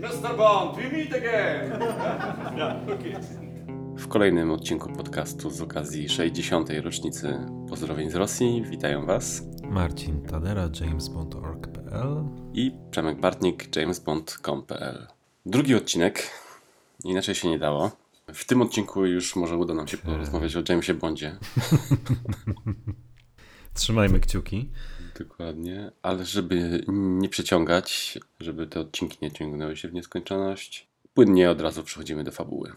Mr. Bond, we meet again! yeah, okay. W kolejnym odcinku podcastu z okazji 60. rocznicy pozdrowień z Rosji witają Was Marcin Tadera, jamesbond.org.pl i Przemek Bartnik, jamesbond.com.pl. Drugi odcinek, inaczej się nie dało. W tym odcinku już może uda nam się porozmawiać o Jamesie Bondzie. Trzymajmy kciuki. Dokładnie, ale żeby nie przeciągać, żeby te odcinki nie ciągnęły się w nieskończoność, płynnie od razu przechodzimy do fabuły.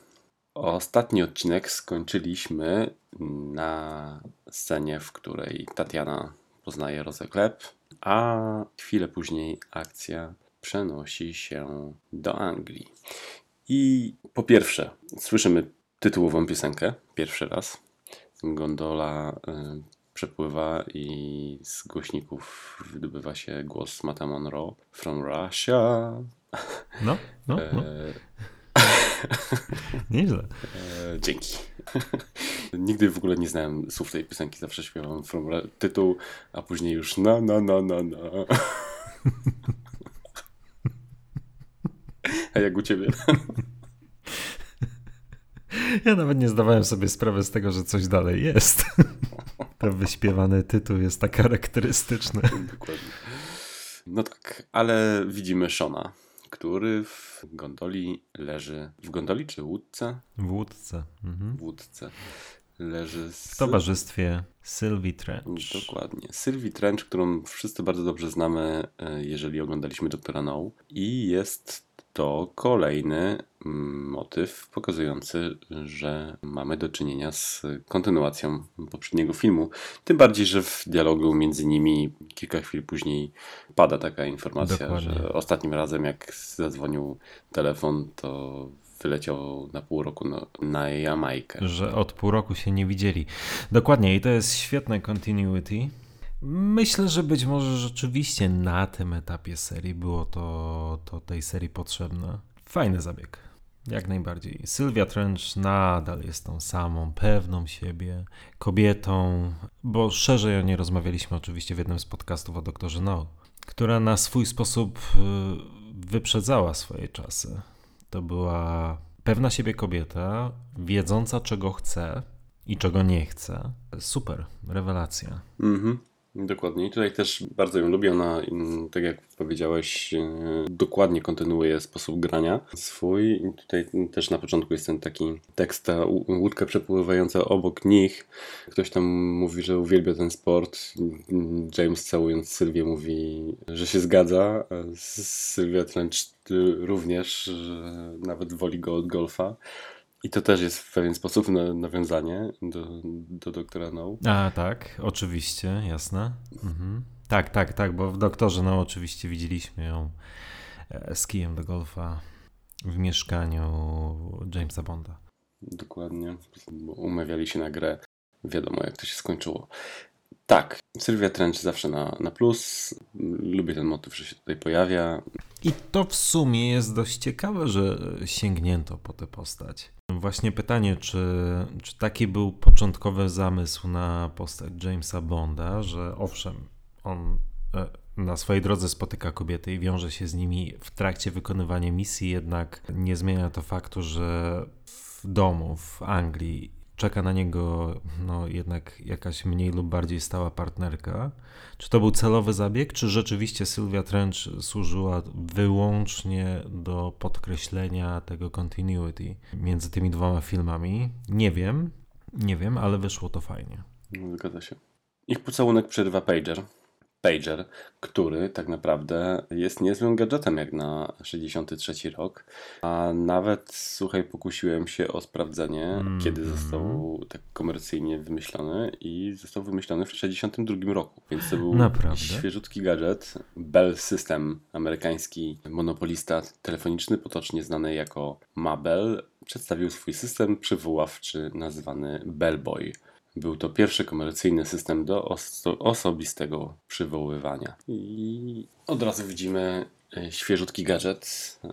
Ostatni odcinek skończyliśmy na scenie, w której Tatiana poznaje Rozę Klep, a chwilę później akcja przenosi się do Anglii. I po pierwsze, słyszymy tytułową piosenkę, pierwszy raz. Gondola y, przepływa i z głośników wydobywa się głos Mata Monroe from Russia. No, no, no. Nieźle. e, dzięki. Nigdy w ogóle nie znałem słów tej piosenki, zawsze śpiewam from tytuł, a później już na na na na na. A jak u ciebie? Ja nawet nie zdawałem sobie sprawy z tego, że coś dalej jest. Ten wyśpiewany tytuł jest tak charakterystyczny. Dokładnie. No tak, ale widzimy Shona, który w gondoli leży. W gondoli czy łódce? W łódce. Mhm. W łódce. Leży z... W towarzystwie Sylvie Trench. Dokładnie. Sylwii Trench, którą wszyscy bardzo dobrze znamy, e, jeżeli oglądaliśmy Doktora No. I jest to kolejny mm, motyw pokazujący, że mamy do czynienia z kontynuacją poprzedniego filmu. Tym bardziej, że w dialogu między nimi kilka chwil później pada taka informacja, Dokładnie. że ostatnim razem jak zadzwonił telefon, to wyleciał na pół roku na, na Jamajkę. Że od pół roku się nie widzieli. Dokładnie, i to jest świetne continuity. Myślę, że być może rzeczywiście na tym etapie serii było to, to tej serii potrzebne. Fajny zabieg. Jak najbardziej. Sylwia Trench nadal jest tą samą, pewną siebie, kobietą, bo szerzej o niej rozmawialiśmy oczywiście w jednym z podcastów o doktorze No, która na swój sposób y, wyprzedzała swoje czasy. To była pewna siebie kobieta, wiedząca czego chce i czego nie chce. Super, rewelacja. Mhm. Dokładnie. I tutaj też bardzo ją lubię. Ona, mm, tak jak powiedziałeś, e, dokładnie kontynuuje sposób grania swój. I tutaj też na początku jest ten taki tekst, ta łódka przepływająca obok nich. Ktoś tam mówi, że uwielbia ten sport. James całując Sylwię mówi, że się zgadza. Sylwia Trench y, również, że nawet woli go od golfa. I to też jest w pewien sposób na, nawiązanie do, do doktora No. A tak, oczywiście, jasne. Mhm. Tak, tak, tak, bo w doktorze, no oczywiście widzieliśmy ją e, z kijem do golfa w mieszkaniu Jamesa Bonda. Dokładnie. Bo umawiali się na grę. Wiadomo, jak to się skończyło. Tak, Sylwia Trench zawsze na, na plus. Lubię ten motyw, że się tutaj pojawia. I to w sumie jest dość ciekawe, że sięgnięto po tę postać. Właśnie pytanie, czy, czy taki był początkowy zamysł na postać Jamesa Bonda, że owszem, on e, na swojej drodze spotyka kobiety i wiąże się z nimi w trakcie wykonywania misji, jednak nie zmienia to faktu, że w domu w Anglii czeka na niego no, jednak jakaś mniej lub bardziej stała partnerka. Czy to był celowy zabieg, czy rzeczywiście Sylwia Trench służyła wyłącznie do podkreślenia tego continuity między tymi dwoma filmami? Nie wiem, nie wiem, ale wyszło to fajnie. No, Zgadza się. Ich pocałunek przerywa Pager. Pager, który tak naprawdę jest niezłym gadżetem jak na 63 rok. A nawet, słuchaj, pokusiłem się o sprawdzenie, Mhm. kiedy został tak komercyjnie wymyślony i został wymyślony w 62 roku. Więc to był Naprawdę? świeżutki gadżet. Bell System, amerykański monopolista telefoniczny, potocznie znany jako Mabel, przedstawił swój system przywoławczy nazwany Bellboy. Był to pierwszy komercyjny system do oso- osobistego przywoływania. I od razu widzimy e, świeżutki gadżet, e,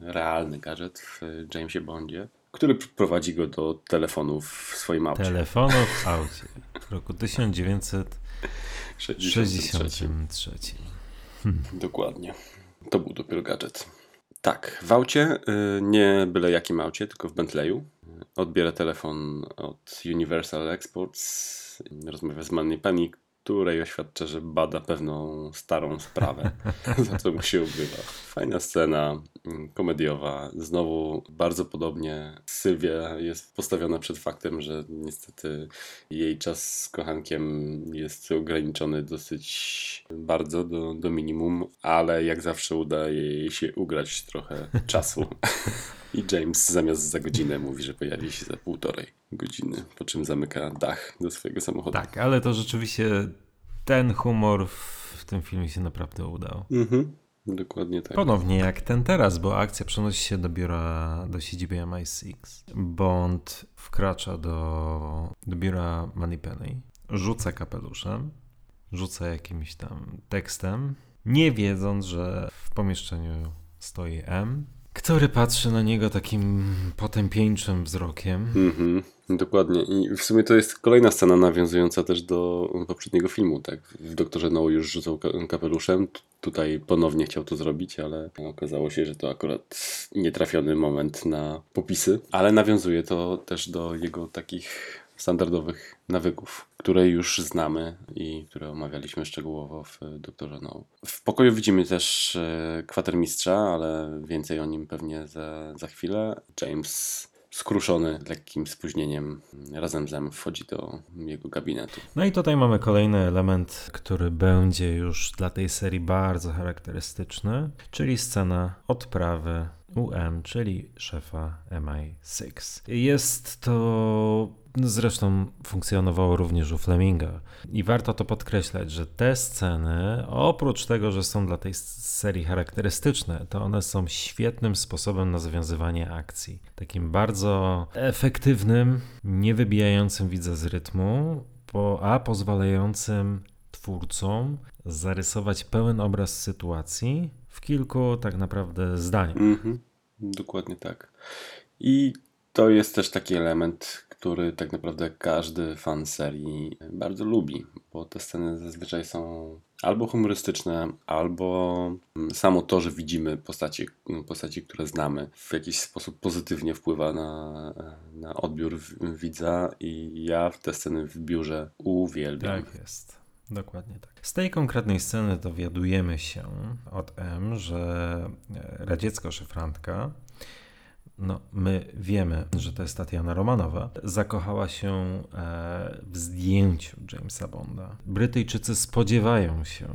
realny gadżet w Jamesie Bondzie, który prowadzi go do telefonu w swoim aucie. Telefonu w aucie w roku 1963. 63. Dokładnie. To był dopiero gadżet. Tak, w aucie, y, nie byle jakim aucie, tylko w Bentleyu. Odbiera telefon od Universal Exports, rozmawia z Manny Penny, której oświadcza, że bada pewną starą sprawę, za co mu się ubywa. Fajna scena, mm, komediowa. Znowu bardzo podobnie Sylwia jest postawiona przed faktem, że niestety jej czas z kochankiem jest ograniczony dosyć bardzo do, do minimum, ale jak zawsze udaje jej się ugrać trochę czasu. I James zamiast za godzinę mówi, że pojawi się za półtorej godziny, po czym zamyka dach do swojego samochodu. Tak, ale to rzeczywiście ten humor w tym filmie się naprawdę udał. Mhm, dokładnie tak. Ponownie jak ten teraz, bo akcja przenosi się do biura, do siedziby MI6. Bond wkracza do, do biura Moneypenny, rzuca kapeluszem, rzuca jakimś tam tekstem, nie wiedząc, że w pomieszczeniu stoi M, który patrzy na niego takim potępieńczym wzrokiem. Mhm, dokładnie. I w sumie to jest kolejna scena nawiązująca też do poprzedniego filmu, tak? W Doktorze No już rzucał ka- kapeluszem, tutaj ponownie chciał to zrobić, ale okazało się, że to akurat nietrafiony moment na popisy, ale nawiązuje to też do jego takich standardowych nawyków, które już znamy i które omawialiśmy szczegółowo w Doktorze No. W pokoju widzimy też e, kwatermistrza, ale więcej o nim pewnie za, za chwilę. James skruszony lekkim spóźnieniem razem z M wchodzi do jego gabinetu. No i tutaj mamy kolejny element, który będzie już dla tej serii bardzo charakterystyczny, czyli scena odprawy UM, czyli szefa MI6. Jest to zresztą funkcjonowało również u Fleminga. I warto to podkreślać, że te sceny, oprócz tego, że są dla tej serii charakterystyczne, to one są świetnym sposobem na zawiązywanie akcji. Takim bardzo efektywnym, nie wybijającym widza z rytmu, a pozwalającym twórcom zarysować pełen obraz sytuacji w kilku tak naprawdę zdaniach. Mhm, dokładnie tak. I to jest też taki element, który tak naprawdę każdy fan serii bardzo lubi, bo te sceny zazwyczaj są albo humorystyczne, albo samo to, że widzimy postaci, postaci które znamy, w jakiś sposób pozytywnie wpływa na, na odbiór widza i ja te sceny w biurze uwielbiam. Tak jest. Dokładnie tak. Z tej konkretnej sceny dowiadujemy się od M, że e, radziecka szyfrantka, no my wiemy, że to jest Tatiana Romanowa, zakochała się e, w zdjęciu Jamesa Bonda. Brytyjczycy spodziewają się,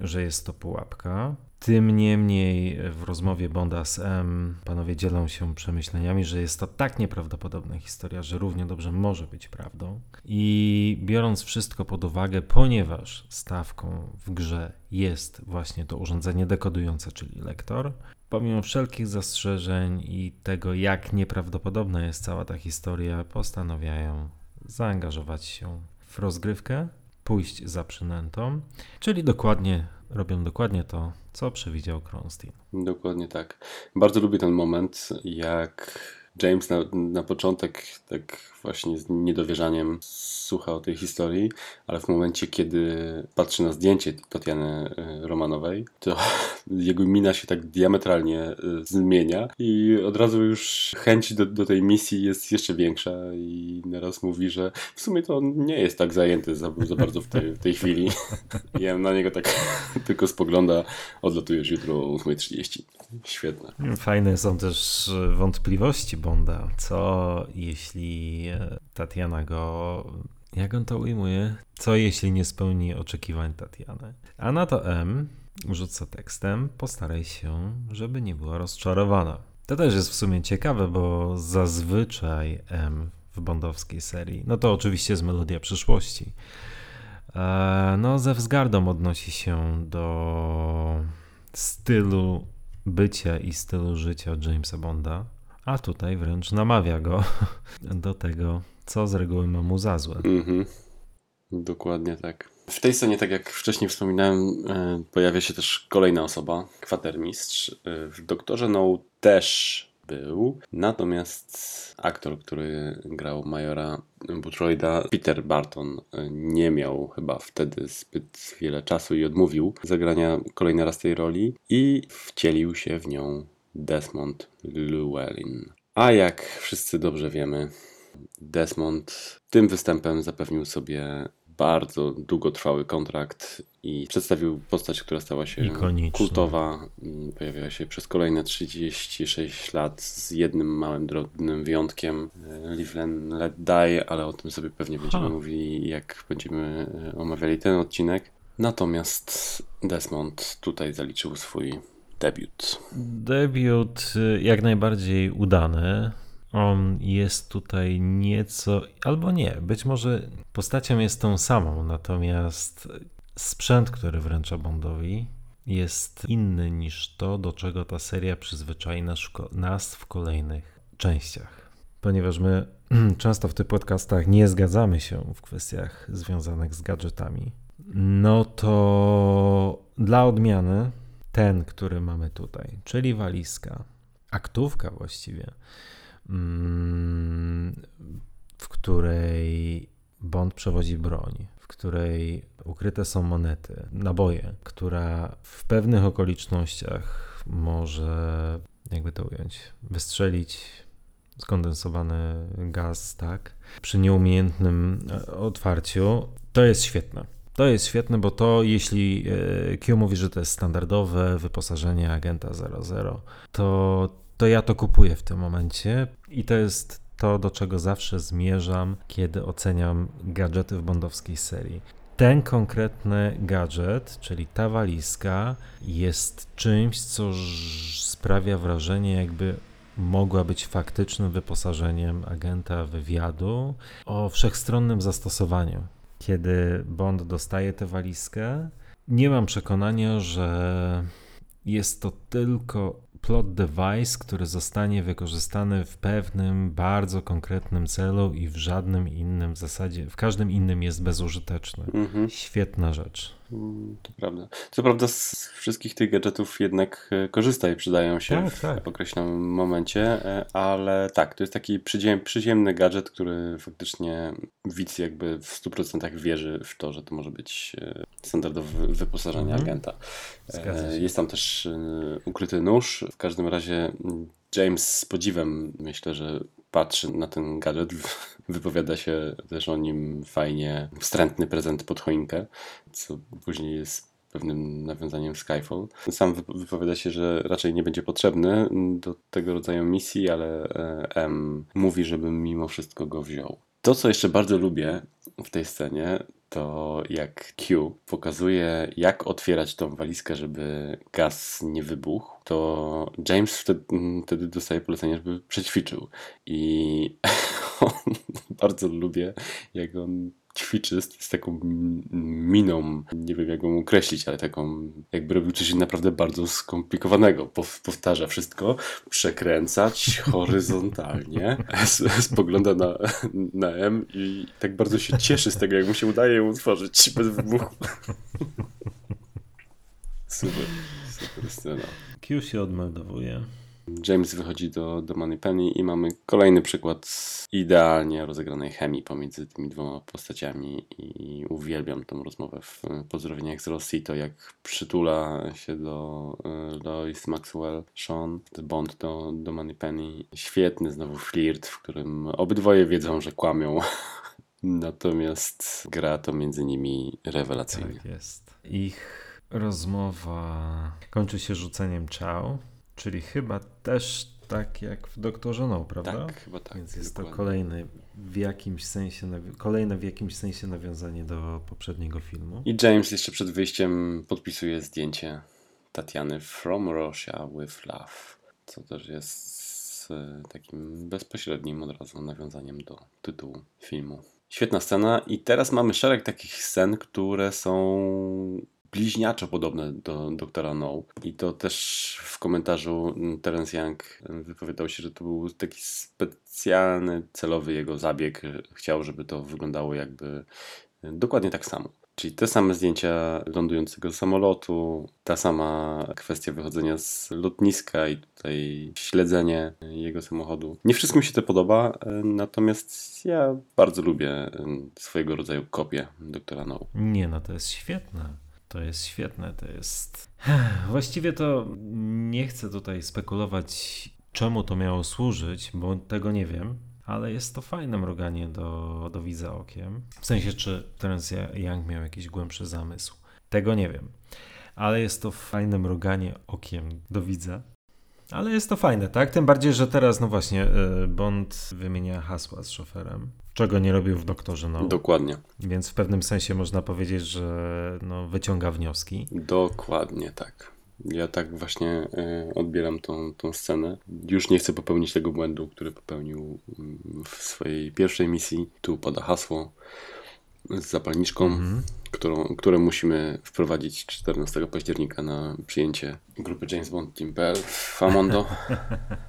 że jest to pułapka. Tym niemniej w rozmowie Bonda z M panowie dzielą się przemyśleniami, że jest to tak nieprawdopodobna historia, że równie dobrze może być prawdą. I biorąc wszystko pod uwagę, ponieważ stawką w grze jest właśnie to urządzenie dekodujące, czyli lektor, pomimo wszelkich zastrzeżeń i tego, jak nieprawdopodobna jest cała ta historia, postanawiają zaangażować się w rozgrywkę, pójść za przynętą, czyli dokładnie robią dokładnie to, co przewidział Kronstein. Dokładnie tak. Bardzo lubię ten moment, jak James na, na początek tak właśnie z niedowierzaniem słucha o tej historii, ale w momencie, kiedy patrzy na zdjęcie Tatiany e, Romanowej, to jego mina się tak diametralnie e, zmienia i od razu już chęć do, do tej misji jest jeszcze większa i nieraz mówi, że w sumie to on nie jest tak zajęty za, za bardzo w tej, w tej chwili. Ja na niego tak tylko spogląda, odlatujesz jutro o 8.30. Świetne. Fajne są też wątpliwości Bonda. Co jeśli e, Tatiana go. Jak on to ujmuje? Co jeśli nie spełni oczekiwań Tatiany? A na to M rzuca tekstem: postaraj się, żeby nie była rozczarowana. To też jest w sumie ciekawe, bo zazwyczaj M w bondowskiej serii, no to oczywiście jest melodia przyszłości. E, No, ze wzgardą odnosi się do stylu bycia i stylu życia Jamesa Bonda, a tutaj wręcz namawia go do tego, co z reguły ma mu za złe. Mhm. Dokładnie tak. W tej scenie, tak jak wcześniej wspominałem, e, pojawia się też kolejna osoba, kwatermistrz. E, W Doktorze No też był, natomiast aktor, który grał majora Boothroyda, Peter Barton, e, nie miał chyba wtedy zbyt wiele czasu i odmówił zagrania kolejny raz tej roli i wcielił się w nią Desmond Llewellyn. A jak wszyscy dobrze wiemy, Desmond tym występem zapewnił sobie bardzo długotrwały kontrakt i przedstawił postać, która stała się Ikoniczna. kultowa. Mm, Pojawiła się przez kolejne 36 lat z jednym małym, drobnym wyjątkiem. e, Live and Let Die, ale o tym sobie pewnie będziemy Ha. mówili, jak będziemy e, omawiali ten odcinek. Natomiast Desmond tutaj zaliczył swój debiut. Debiut y, jak najbardziej udany. On jest tutaj nieco, albo nie, być może postacią jest tą samą, natomiast sprzęt, który wręcza Bondowi, jest inny niż to, do czego ta seria przyzwyczai nas, w kolejnych częściach. Ponieważ my często w tych podcastach nie zgadzamy się w kwestiach związanych z gadżetami, no to dla odmiany ten, który mamy tutaj, czyli walizka, aktówka właściwie, w której Bond przewodzi broń, w której ukryte są monety, naboje, która w pewnych okolicznościach może, jakby to ująć, wystrzelić skondensowany gaz, tak? Przy nieumiejętnym e, otwarciu. To jest świetne. To jest świetne, bo to jeśli e, Q mówi, że to jest standardowe wyposażenie agenta 00, to, to ja to kupuję w tym momencie i to jest to, do czego zawsze zmierzam, kiedy oceniam gadżety w bondowskiej serii. Ten konkretny gadżet, czyli ta walizka, jest czymś, co sprawia wrażenie, jakby mogła być faktycznym wyposażeniem agenta wywiadu o wszechstronnym zastosowaniu. Kiedy Bond dostaje tę walizkę, nie mam przekonania, że jest to tylko plot device, który zostanie wykorzystany w pewnym bardzo konkretnym celu i w żadnym innym w zasadzie, w każdym innym jest bezużyteczny. Mhm. Świetna rzecz. Mm, To prawda. Co prawda z wszystkich tych gadżetów jednak e, korzysta i przydają się Tak, w tak. określonym momencie, e, ale tak, to jest taki przyziem, przyziemny gadżet, który faktycznie widz jakby w 100% wierzy w to, że to może być e, standardowe wyposażenie Mhm. agenta. Jest tam też ukryty nóż. W każdym razie mm, James z podziwem myślę, że patrzy na ten gadżet, wypowiada się też o nim fajnie, wstrętny prezent pod choinkę, co później jest pewnym nawiązaniem Skyfall. Sam wyp- wypowiada się, że raczej nie będzie potrzebny do tego rodzaju misji, ale e, M mówi, żebym mimo wszystko go wziął. To, co jeszcze bardzo lubię w tej scenie, to jak Q pokazuje, jak otwierać tą walizkę, żeby gaz nie wybuchł, to James wtedy, wtedy dostaje polecenie, żeby przećwiczył. I bardzo lubię, jak on ćwiczy z, z taką miną, nie wiem jak ją określić, ale taką, jakby robił coś naprawdę bardzo skomplikowanego. Pow, powtarza wszystko, przekręcać horyzontalnie, spogląda na, na M i tak bardzo się cieszy z tego, jak mu się udaje ją utworzyć bez wybuchu. Super, super scena. Q się odmeldowuje. James wychodzi do, do Moneypenny i mamy kolejny przykład idealnie rozegranej chemii pomiędzy tymi dwoma postaciami i uwielbiam tą rozmowę w pozdrowieniach z Rosji, to jak przytula się do e, Lois Maxwell, Sean, Bond do, do Moneypenny. Świetny znowu flirt, w którym obydwoje wiedzą, że kłamią. Natomiast gra to między nimi rewelacyjnie. Tak jest. Ich rozmowa kończy się rzuceniem ciao, czyli chyba też tak jak w Doktorze No, prawda? Tak, chyba tak. Więc jest to dokładnie. kolejny w jakimś sensie, kolejne w jakimś sensie nawiązanie do poprzedniego filmu. I James jeszcze przed wyjściem podpisuje zdjęcie Tatiany From Russia with Love, co też jest e, takim bezpośrednim od razu nawiązaniem do tytułu filmu. Świetna scena i teraz mamy szereg takich scen, które są bliźniaczo podobne do Doktora No. I to też w komentarzu Terence Young wypowiadał się, że to był taki specjalny, celowy jego zabieg. Chciał, żeby to wyglądało jakby dokładnie tak samo. Czyli te same zdjęcia lądującego samolotu, ta sama kwestia wychodzenia z lotniska i tutaj śledzenie jego samochodu. Nie wszystkim się to podoba, natomiast ja bardzo lubię swojego rodzaju kopię doktora No. Nie, no to jest świetne. To jest świetne, to jest. Właściwie to nie chcę tutaj spekulować, czemu to miało służyć, bo tego nie wiem, ale jest to fajne mruganie do, do widza okiem. W sensie, czy Terence Young miał jakiś głębszy zamysł. Tego nie wiem. Ale jest to fajne mruganie okiem do widza. Ale jest to fajne, tak? Tym bardziej, że teraz, no właśnie, y, Bond wymienia hasła z szoferem, czego nie robił w Doktorze No. Dokładnie. Więc w pewnym sensie można powiedzieć, że no, wyciąga wnioski. Dokładnie tak. Ja tak właśnie y, odbieram tą, tą scenę. Już nie chcę popełnić tego błędu, który popełnił mm, w swojej pierwszej misji. Tu poda hasło z zapalniczką, Mhm. Którą, które musimy wprowadzić 14 października na przyjęcie grupy James Bond Team.pl w Amondo.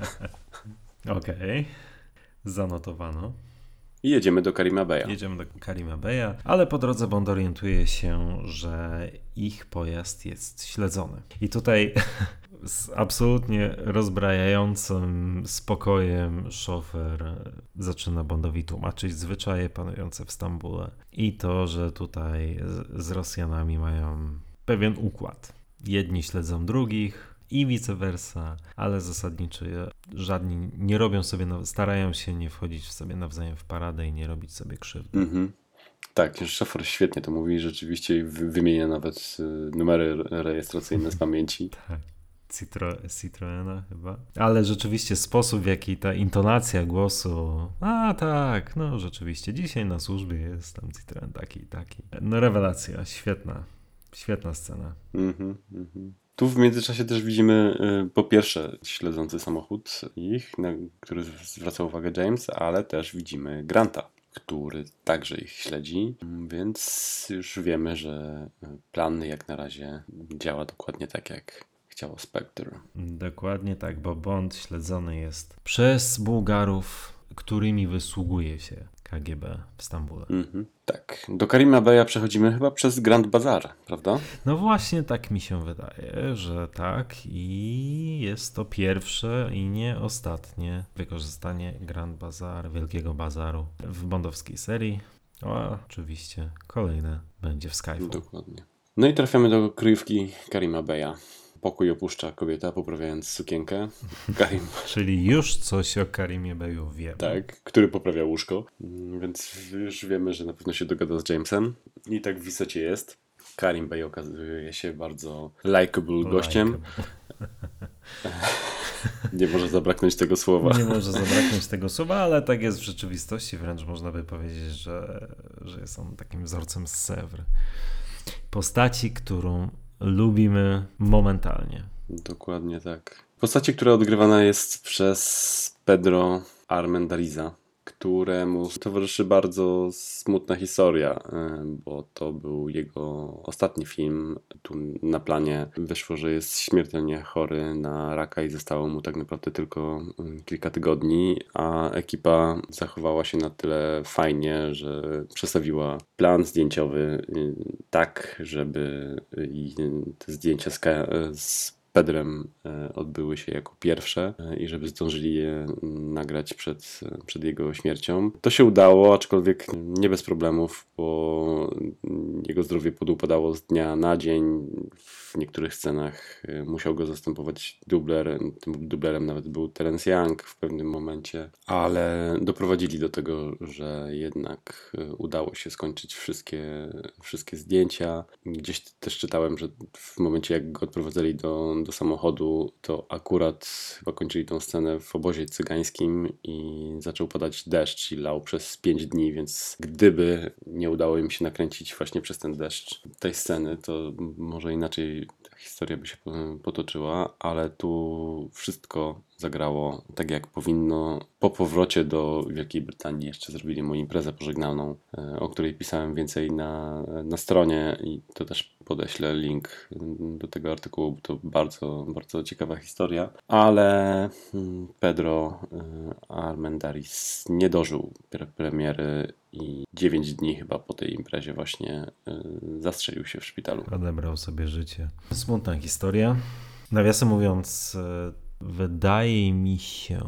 Okej. Zanotowano. I jedziemy do Karima Beya. Jedziemy do Karima Beya, ale po drodze Bond orientuje się, że ich pojazd jest śledzony. I tutaj z absolutnie rozbrajającym spokojem szofer zaczyna Bondowi tłumaczyć zwyczaje panujące w Stambule i to, że tutaj z- Rosjanami mają pewien układ. Jedni śledzą drugich i vice versa, ale zasadniczo żadni nie robią sobie, starają się nie wchodzić w sobie nawzajem w paradę i nie robić sobie krzywdy. Mhm. Tak, szofer świetnie to mówi, rzeczywiście wy- wymienia nawet y, numery re- rejestracyjne z pamięci. Tak. Citro, Citroena chyba. Ale rzeczywiście sposób, w jaki ta intonacja głosu. A tak, no rzeczywiście, dzisiaj na służbie jest tam Citroen taki i taki. No rewelacja, świetna. Świetna scena. Mhm, mhm. Tu w międzyczasie też widzimy y, po pierwsze śledzący samochód ich, na który zwraca uwagę James, ale też widzimy Granta, który także ich śledzi, więc już wiemy, że y, plan jak na razie działa dokładnie tak jak chciało Spectre. Dokładnie tak, bo Bond śledzony jest przez Bułgarów, którymi wysługuje się KGB w Stambule. Mhm. Tak, do Karima Beya przechodzimy chyba przez Grand Bazar, prawda? No właśnie tak mi się wydaje, że tak i jest to pierwsze i nie ostatnie wykorzystanie Grand Bazar, Wielkiego Bazaru w bondowskiej serii. A oczywiście kolejne będzie w Skyfall. Dokładnie. No i trafiamy do kryjówki Karima Beya. Pokój opuszcza kobieta, poprawiając sukienkę. Karim, Czyli już coś o Karimie Beju wiemy. tak, który poprawia łóżko. Więc już wiemy, że na pewno się dogada z Jamesem. I tak w istocie jest. Karim Bey okazuje się bardzo likable gościem. Nie może zabraknąć tego słowa. Nie może zabraknąć tego słowa, ale tak jest w rzeczywistości. Wręcz można by powiedzieć, że, że jest on takim wzorcem z Sewr. Postaci, którą lubimy momentalnie. Dokładnie tak. Postaci, która odgrywana jest przez Pedro Armendariza, któremu towarzyszy bardzo smutna historia, y, bo to był jego ostatni film. Tu na planie wyszło, że jest śmiertelnie chory na raka i zostało mu tak naprawdę tylko y, kilka tygodni, a ekipa zachowała się na tyle fajnie, że przestawiła plan zdjęciowy y, tak, żeby i te zdjęcia z Pedrem e, odbyły się jako pierwsze e, i żeby zdążyli je mm, nagrać przed, przed jego śmiercią. To się udało, aczkolwiek nie bez problemów, bo jego zdrowie podupadało z dnia na dzień. W niektórych scenach e, musiał go zastępować dubler. Tym dublerem nawet był Terence Young w pewnym momencie, ale doprowadzili do tego, że jednak e, udało się skończyć wszystkie, wszystkie zdjęcia. Gdzieś też czytałem, że w momencie jak go odprowadzali do, do samochodu, to akurat chyba kończyli tą scenę w obozie cygańskim i zaczął padać deszcz i lał przez 5 dni, więc gdyby nie udało im się nakręcić właśnie przez ten deszcz tej sceny, to może inaczej historia by się po- potoczyła, ale tu wszystko zagrało tak jak powinno. Po powrocie do Wielkiej Brytanii jeszcze zrobili mu imprezę pożegnalną, e, o której pisałem więcej na, na stronie i to też podeślę link do tego artykułu, bo to bardzo, bardzo ciekawa historia, ale mm, Pedro e, Armendaris nie dożył pre- premiery i 9 dni chyba po tej imprezie właśnie e, zastrzelił się w szpitalu. Odebrał sobie życie. Smutna historia. Nawiasem mówiąc, e, wydaje mi się,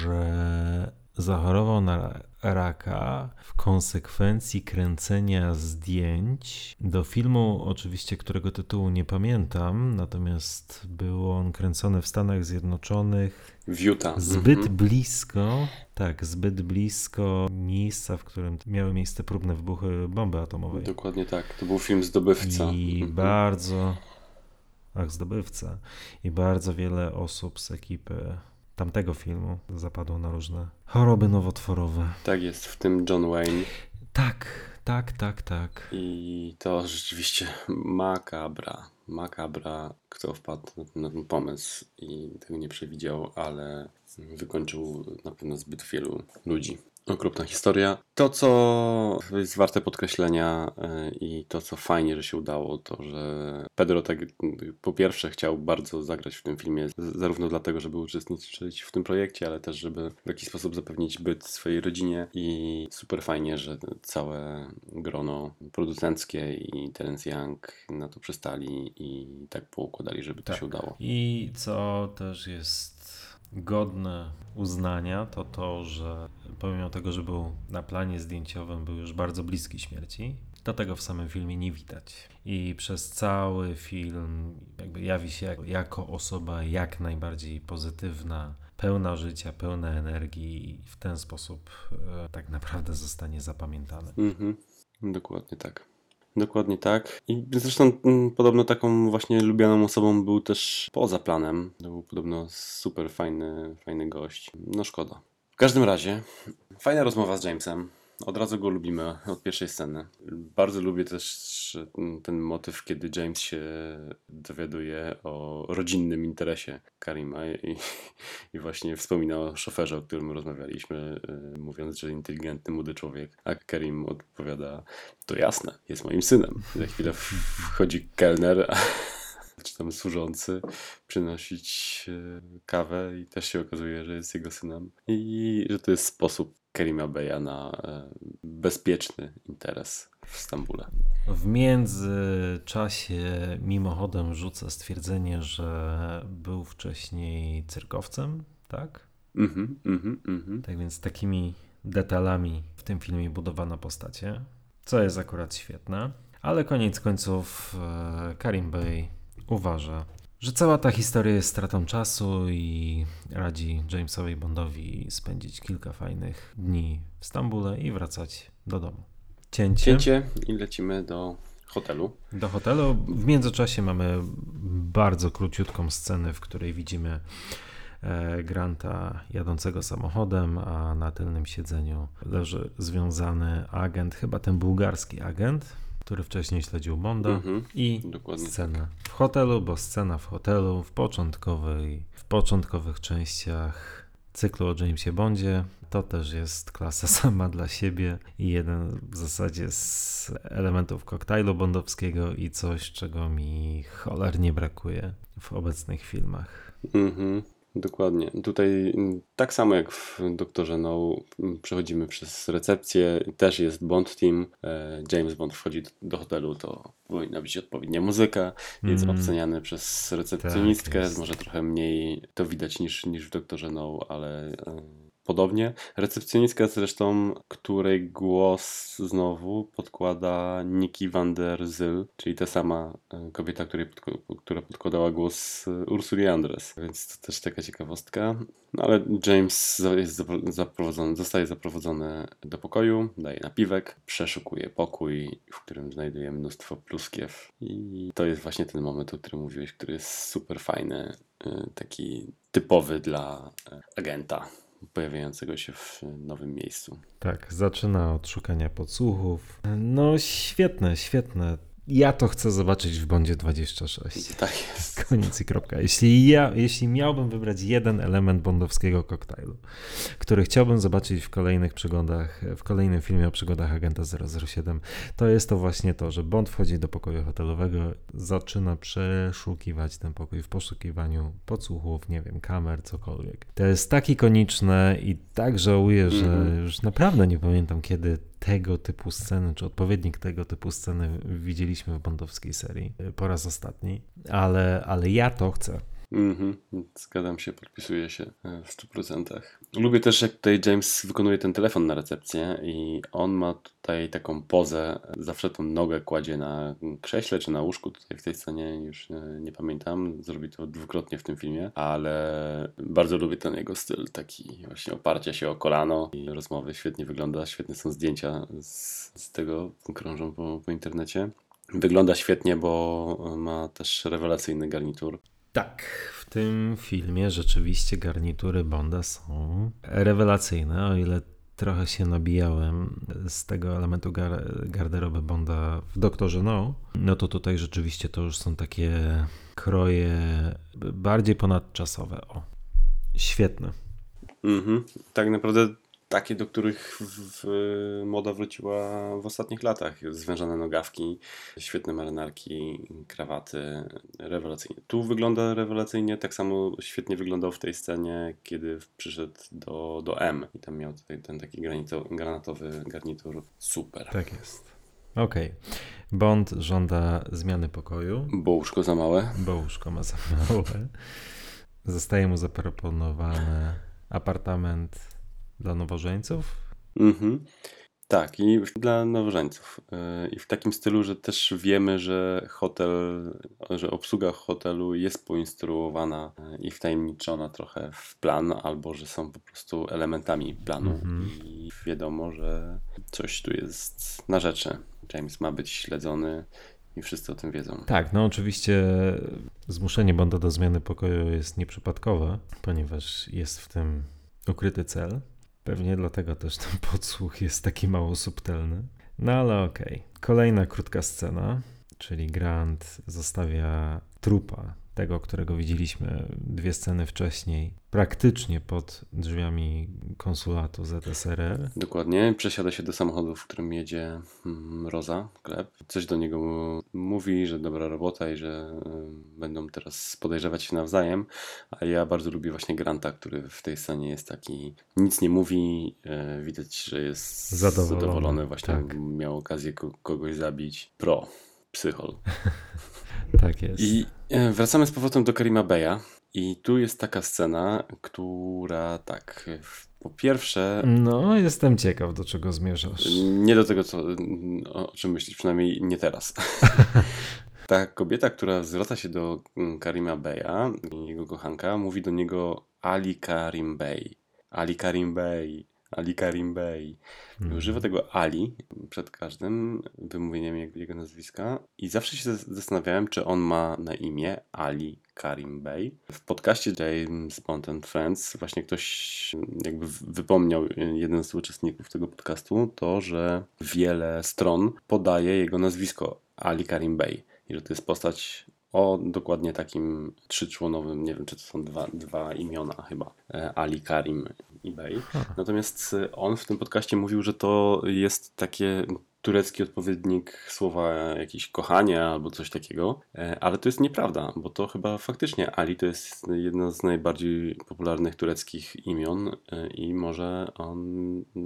że zachorował na raka w konsekwencji kręcenia zdjęć do filmu, oczywiście którego tytułu nie pamiętam, natomiast był on kręcony w Stanach Zjednoczonych W Utah. zbyt Mhm. blisko, tak, zbyt blisko miejsca, w którym miały miejsce próbne wybuchy bomby atomowej. Dokładnie tak. To był film Zdobywca. I Mhm. bardzo, ach, zdobywca, i bardzo wiele osób z ekipy tamtego filmu zapadło na różne choroby nowotworowe. Tak jest, w tym John Wayne. Tak, tak, tak, tak. I to rzeczywiście makabra. Makabra, kto wpadł na ten pomysł i tego nie przewidział, ale wykończył na pewno zbyt wielu ludzi. Okropna historia. To, co jest warte podkreślenia y, i to, co fajnie, że się udało, to, że Pedro tak po pierwsze chciał bardzo zagrać w tym filmie, zarówno dlatego, żeby uczestniczyć w tym projekcie, ale też, żeby w jakiś sposób zapewnić byt swojej rodzinie i super fajnie, że całe grono producenckie i Terence Young na to przystali i tak poukładali, żeby to Tak. się udało. I co też jest godne uznania, to to, że pomimo tego, że był na planie zdjęciowym, był już bardzo bliski śmierci, to tego w samym filmie nie widać. I przez cały film jakby jawi się jako, osoba jak najbardziej pozytywna, pełna życia, pełna energii i w ten sposób e, tak naprawdę zostanie zapamiętany. Mhm, dokładnie tak. Dokładnie tak. I zresztą mm, podobno taką właśnie lubianą osobą był też poza planem. To był podobno super fajny, fajny gość. No szkoda. Każdym razie, fajna rozmowa z Jamesem. Od razu go lubimy od pierwszej sceny. Bardzo lubię też ten motyw, kiedy James się dowiaduje o rodzinnym interesie Karima i, i właśnie wspomina o szoferze, o którym rozmawialiśmy, y, mówiąc, że inteligentny młody człowiek. A Karim odpowiada, to jasne, jest moim synem. Za chwilę wchodzi kelner, czy tam służący, przynosić e, kawę i też się okazuje, że jest jego synem. I że to jest sposób Karima Beya na e, bezpieczny interes w Stambule. W międzyczasie mimochodem rzucę stwierdzenie, że był wcześniej cyrkowcem, tak? Mhm, mhm, mhm. Tak więc takimi detalami w tym filmie budowano postacie, co jest akurat świetne. Ale koniec końców e, Karim Bey uważa, że cała ta historia jest stratą czasu i radzi Jamesowi Bondowi spędzić kilka fajnych dni w Stambule i wracać do domu. Cięcie. Cięcie i lecimy do hotelu. Do hotelu. W międzyczasie mamy bardzo króciutką scenę, w której widzimy e, Granta jadącego samochodem, a na tylnym siedzeniu leży związany agent, chyba ten bułgarski agent, który wcześniej śledził Bonda. Mhm. I Dokładnie scena w hotelu, bo scena w hotelu w początkowej, w początkowych częściach cyklu o Jamesie Bondzie to też jest klasa sama dla siebie i jeden w zasadzie z elementów koktajlu bondowskiego i coś, czego mi cholernie brakuje w obecnych filmach. Mhm, dokładnie. Tutaj mm, tak samo jak w Doktorze No mm, przechodzimy przez recepcję, też jest Bond Team. E, James Bond wchodzi do, hotelu, to powinna być odpowiednia muzyka. Jest Mhm. oceniany przez recepcjonistkę, jest. może trochę mniej to widać niż, niż w Doktorze No, ale e, podobnie. Recepcjonistka zresztą, której głos znowu podkłada Nikki van der Zyl, czyli ta sama e, kobieta, której która podkładała głos e, Ursuli Andres. Więc to też taka ciekawostka. No ale James jest zapro- zaprowadzony, zostaje zaprowadzony do pokoju, daje napiwek, przeszukuje pokój, w którym znajduje mnóstwo pluskiew. I to jest właśnie ten moment, o którym mówiłeś, który jest super fajny, e, taki typowy dla agenta pojawiającego się w nowym miejscu. Tak, zaczyna od szukania podsłuchów. No świetne, świetne. Ja to chcę zobaczyć w Bondzie 26. Tak jest. Koniec i kropka. Jeśli, ja, jeśli miałbym wybrać jeden element bondowskiego koktajlu, który chciałbym zobaczyć w kolejnych przygodach, w kolejnym filmie o przygodach agenta 007, to jest to właśnie to, że Bond wchodzi do pokoju hotelowego, zaczyna przeszukiwać ten pokój w poszukiwaniu podsłuchów, nie wiem, kamer, cokolwiek. To jest tak ikoniczne i tak żałuję, że Mhm. już naprawdę nie pamiętam, kiedy tego typu sceny, czy odpowiednik tego typu sceny widzieliśmy w bondowskiej serii y, po raz ostatni, ale, ale ja to chcę. Mhm, zgadzam się, podpisuję się e, w 100%. Lubię też, jak tutaj James wykonuje ten telefon na recepcję i on ma tutaj taką pozę, zawsze tą nogę kładzie na krześle czy na łóżku, tutaj w tej scenie już nie, nie pamiętam, zrobi to dwukrotnie w tym filmie, ale bardzo lubię ten jego styl, taki właśnie oparcia się o kolano i rozmowy, świetnie wygląda, świetne są zdjęcia z, z tego, krążą po, po internecie. Wygląda świetnie, bo ma też rewelacyjny garnitur. Tak, w tym filmie rzeczywiście garnitury Bonda są rewelacyjne, o ile trochę się nabijałem z tego elementu gar garderoby Bonda w Doktorze No, no to tutaj rzeczywiście to już są takie kroje bardziej ponadczasowe. O, świetne. Mhm. Tak naprawdę takie, do których w, moda wróciła w ostatnich latach. Zwężone nogawki, świetne marynarki, krawaty, rewelacyjnie. Tu wygląda rewelacyjnie, tak samo świetnie wyglądał w tej scenie, kiedy przyszedł do, do M i tam miał tutaj ten taki granito, granatowy garnitur. Super. Tak jest. Okej. Okay. Bond żąda zmiany pokoju. Bo łóżko za małe. Bo łóżko ma za małe. Zostaje mu zaproponowany apartament dla nowożeńców? Mhm. Tak, i dla nowożeńców. Y, I w takim stylu, że też wiemy, że hotel, że obsługa hotelu jest poinstruowana i wtajemniczona trochę w plan, albo że są po prostu elementami planu. Mhm. I wiadomo, że coś tu jest na rzeczy. James ma być śledzony i wszyscy o tym wiedzą. Tak, no oczywiście zmuszenie Bonda do zmiany pokoju jest nieprzypadkowe, ponieważ jest w tym ukryty cel. Pewnie dlatego też ten podsłuch jest taki mało subtelny. No ale okej. Okay. Kolejna krótka scena, czyli Grant zostawia trupa, tego, którego widzieliśmy dwie sceny wcześniej, praktycznie pod drzwiami konsulatu ZSRR. Dokładnie. Przesiada się do samochodu, w którym jedzie mm, Roza Klep. Coś do niego mówi, że dobra robota i że y, będą teraz podejrzewać się nawzajem. A ja bardzo lubię właśnie Granta, który w tej scenie jest taki, nic nie mówi, y, widać, że jest zadowolony. zadowolony. Właśnie tak. miał okazję kogoś zabić. Pro. Psychol. tak jest. I e, wracamy z powrotem do Karima Beya. I tu jest taka scena, która tak, po pierwsze. No, jestem ciekaw, do czego zmierzasz. Nie do tego, co, o czym myślisz, przynajmniej nie teraz. Ta kobieta, która zwraca się do mm, Karima Beya, jego kochanka, mówi do niego Ali Karim Bey. Ali Karim Bey. Ali Karim Bey. Mhm. Używa tego Ali przed każdym wymówieniem jego nazwiska i zawsze się zastanawiałem, czy on ma na imię Ali Karim Bey. W podcaście James Bond and Friends właśnie ktoś jakby wypomniał, jeden z uczestników tego podcastu, to, że wiele stron podaje jego nazwisko Ali Karim Bey i że to jest postać o dokładnie takim trzyczłonowym, nie wiem czy to są dwa, dwa imiona chyba, e, Ali Karim eBay. Natomiast y, on w tym podcaście mówił, że to jest takie turecki odpowiednik słowa jakieś kochanie albo coś takiego, e, ale to jest nieprawda, bo to chyba faktycznie Ali to jest jedno z najbardziej popularnych tureckich imion e, i może on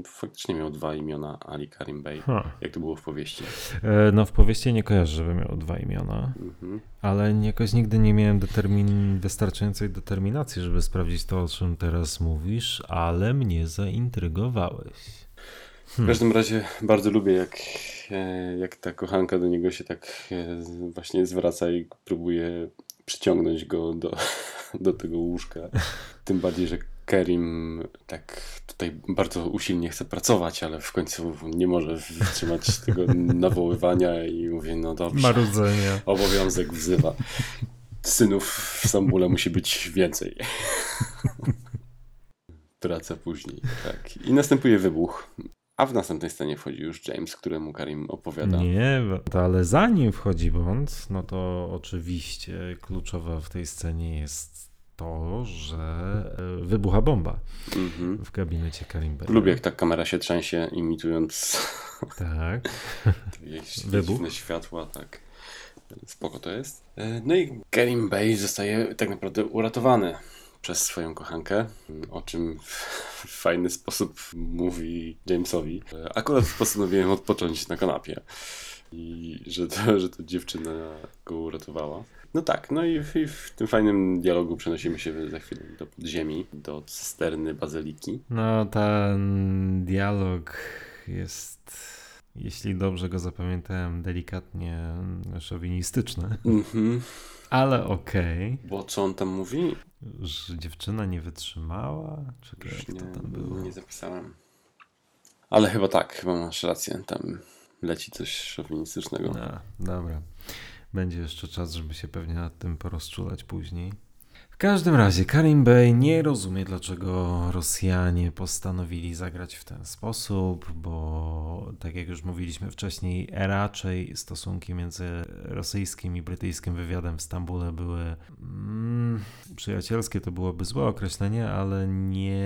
faktycznie miał dwa imiona Ali Karim Bey, ha. jak to było w powieści. E, no w powieści nie kojarzę, żeby miał dwa imiona, mhm. ale jakoś nigdy nie miałem determin, wystarczającej determinacji, żeby sprawdzić to, o czym teraz mówisz, ale mnie zaintrygowałeś. W każdym razie bardzo lubię, jak, e, jak ta kochanka do niego się tak e, właśnie zwraca i próbuje przyciągnąć go do, do tego łóżka. Tym bardziej, że Kerim tak tutaj bardzo usilnie chce pracować, ale w końcu nie może wytrzymać tego nawoływania i mówi, no dobrze, Marudzenie. obowiązek wzywa. Synów w Stambule musi być więcej. Praca później, tak. I następuje wybuch. A w następnej scenie wchodzi już James, któremu Karim opowiada. Nie, ale zanim wchodzi Bond, no to oczywiście kluczowa w tej scenie jest to, że e, wybucha bomba mm-hmm. w gabinecie Karim Bey. Lubię, jak ta kamera się trzęsie, imitując tak. dziwne światła, tak. Spoko to jest. E, no i Karim Bey zostaje tak naprawdę uratowany przez swoją kochankę, o czym w fajny sposób mówi Jamesowi. Akurat postanowiłem odpocząć na kanapie. i że to, że to dziewczyna go uratowała. No tak, no i w, i w tym fajnym dialogu przenosimy się za chwilę do podziemi, do cysterny bazyliki. No, ten dialog jest, jeśli dobrze go zapamiętałem, delikatnie szowinistyczny. Mhm. Ale okej, Bo co on tam mówi? że dziewczyna nie wytrzymała, czy jak nie, to tam było? nie zapisałem. Ale chyba tak, chyba masz rację, tam leci coś szowinistycznego. No, dobra. Będzie jeszcze czas, żeby się pewnie nad tym porozczulać później. Każdym razie Karim Bey nie rozumie, dlaczego Rosjanie postanowili zagrać w ten sposób, bo tak jak już mówiliśmy wcześniej, raczej stosunki między rosyjskim i brytyjskim wywiadem w Stambule były mm, przyjacielskie, to byłoby złe określenie, ale nie